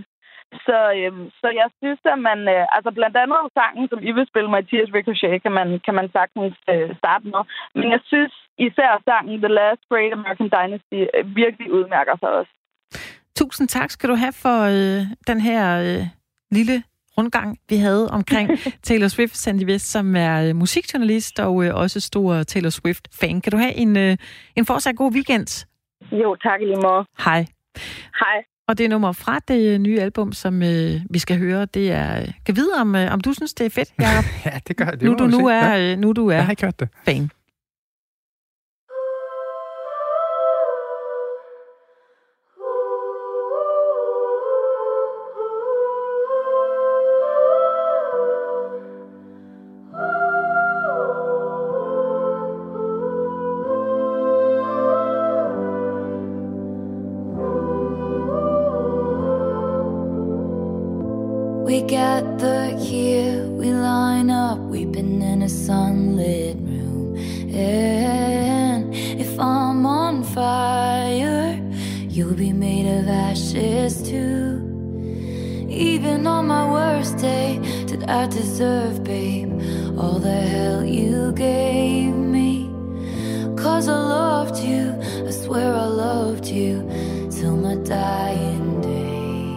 så, øhm, så jeg synes, at man... Øh, altså blandt andet sangen, som I vil spille med Tears Ricochet, kan man, kan man sagtens øh, starte med. Men jeg synes især sangen The Last Great American Dynasty øh, virkelig udmærker sig også. Tusind tak skal du have for øh, den her øh, lille rundgang, vi havde omkring (laughs) Taylor Swift, Sandy West, som er øh, musikjournalist og øh, også stor Taylor Swift-fan. Kan du have en, øh, en fortsat god weekend? Jo, tak lige måde. Hej. Hej. Og det er nummer fra det nye album, som øh, vi skal høre. Det er... Kan vide, om, øh, om du synes, det er fedt, Jacob? (laughs) ja, det gør det. Nu du nu er, nu du er jeg har ikke hørt det. fan. You'll be made of ashes too. Even on my worst day, did I deserve, babe, all the hell you gave me? Cause I loved you, I swear I loved you till my dying day.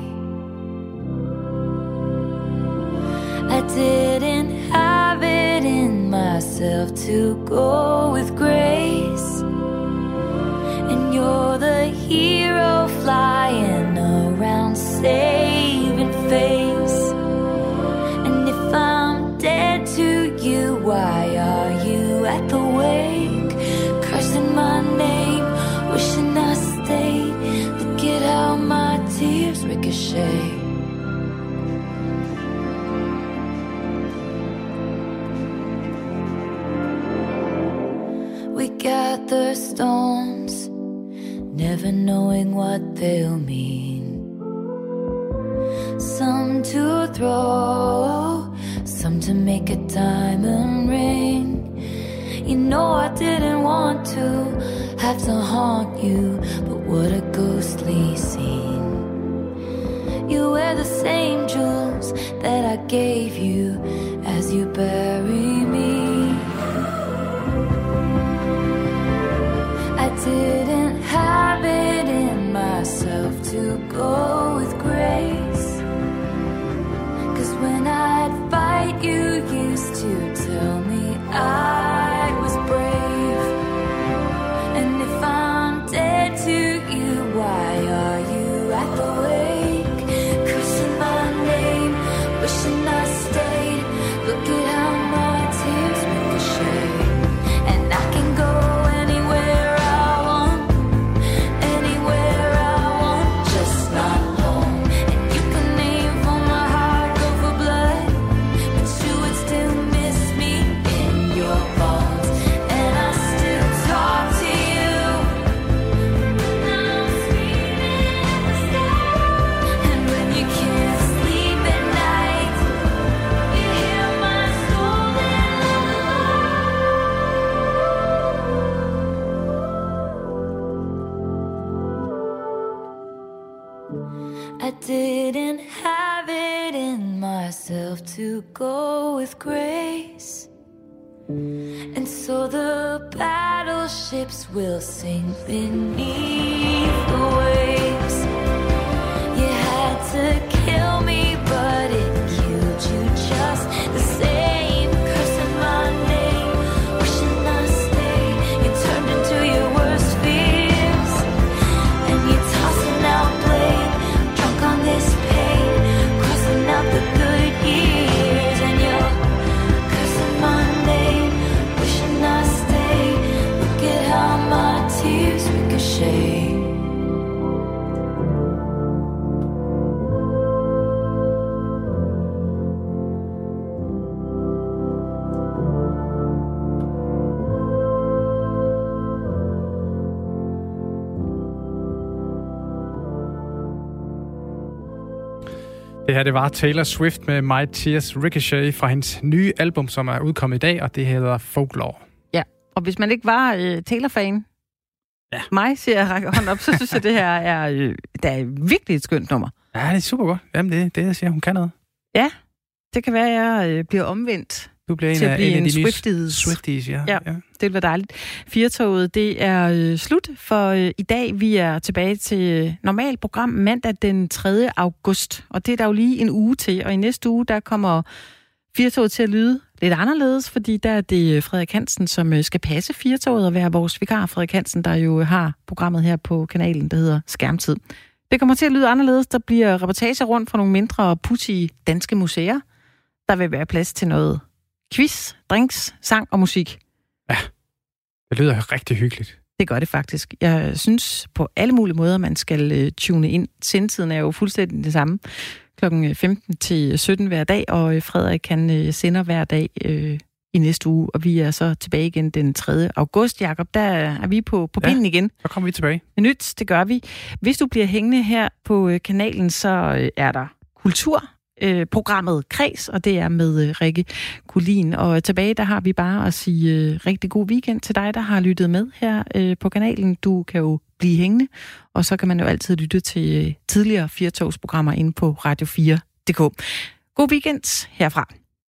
I didn't have it in myself to go with grace. And you're the hero flying around saving face. And if I'm dead to you, why are you at the wake? Cursing my name, wishing I. Look at how my tears ricochet. We gather stones, never knowing what they'll mean. Some to throw, some to make a diamond ring. You know I didn't want to have to haunt you, but what a ghostly scene. You wear the same jewels that I gave you as you bury me. I didn't when I'd fight, you used to tell me I battleships will sink beneath the waves. Det her, det var Taylor Swift med My Tears Ricochet fra hendes nye album, som er udkommet i dag, og det hedder Folklore. Ja, og hvis man ikke var øh, Taylor-fan, Ja. mig, siger jeg rækker hånden op, så synes jeg, det her er, øh, det er virkelig et skønt nummer. Ja, det er super godt. Jamen, det er det, jeg siger. Hun kan noget. Det kan være, at jeg øh, bliver omvendt. Du bliver en Til at af, blive en af en de nye Swifties. Swifties, ja. Ja. Det vil være dejligt. Firtoget, det er øh, slut for øh, i dag. Vi er tilbage til øh, normalt program mandag den 3. august. Og det er der jo lige en uge til. Og i næste uge, der kommer Firtoget til at lyde lidt anderledes, fordi der er det øh, Frederik Hansen, som øh, skal passe Firtoget og være vores vikar. Frederik Hansen, der jo har programmet her på kanalen, der hedder Skærmtid. Det kommer til at lyde anderledes. Der bliver reportager rundt fra nogle mindre pussy danske museer. Der vil være plads til noget quiz, drinks, sang og musik. Det lyder rigtig hyggeligt. Det gør det faktisk. Jeg synes på alle mulige måder, man skal øh, tune ind. Sendtiden er jo fuldstændig det samme. Klokken 15 til 17 hver dag, og øh, Frederik han øh, sender hver dag øh, i næste uge, og vi er så tilbage igen den 3. august, Jakob. Der er vi på, på Ja. pinden igen. Så kommer vi tilbage. Nyt, det gør vi. Hvis du bliver hængende her på øh, kanalen, så øh, er der kultur øh, programmet Kreds, og det er med øh, Rikke Kulin. Og tilbage, der har vi bare at sige øh, rigtig god weekend til dig, der har lyttet med her øh, på kanalen. Du kan jo blive hængende, og så kan man jo altid lytte til øh, tidligere firetogsprogrammer inde på Radio4.dk. God weekend herfra.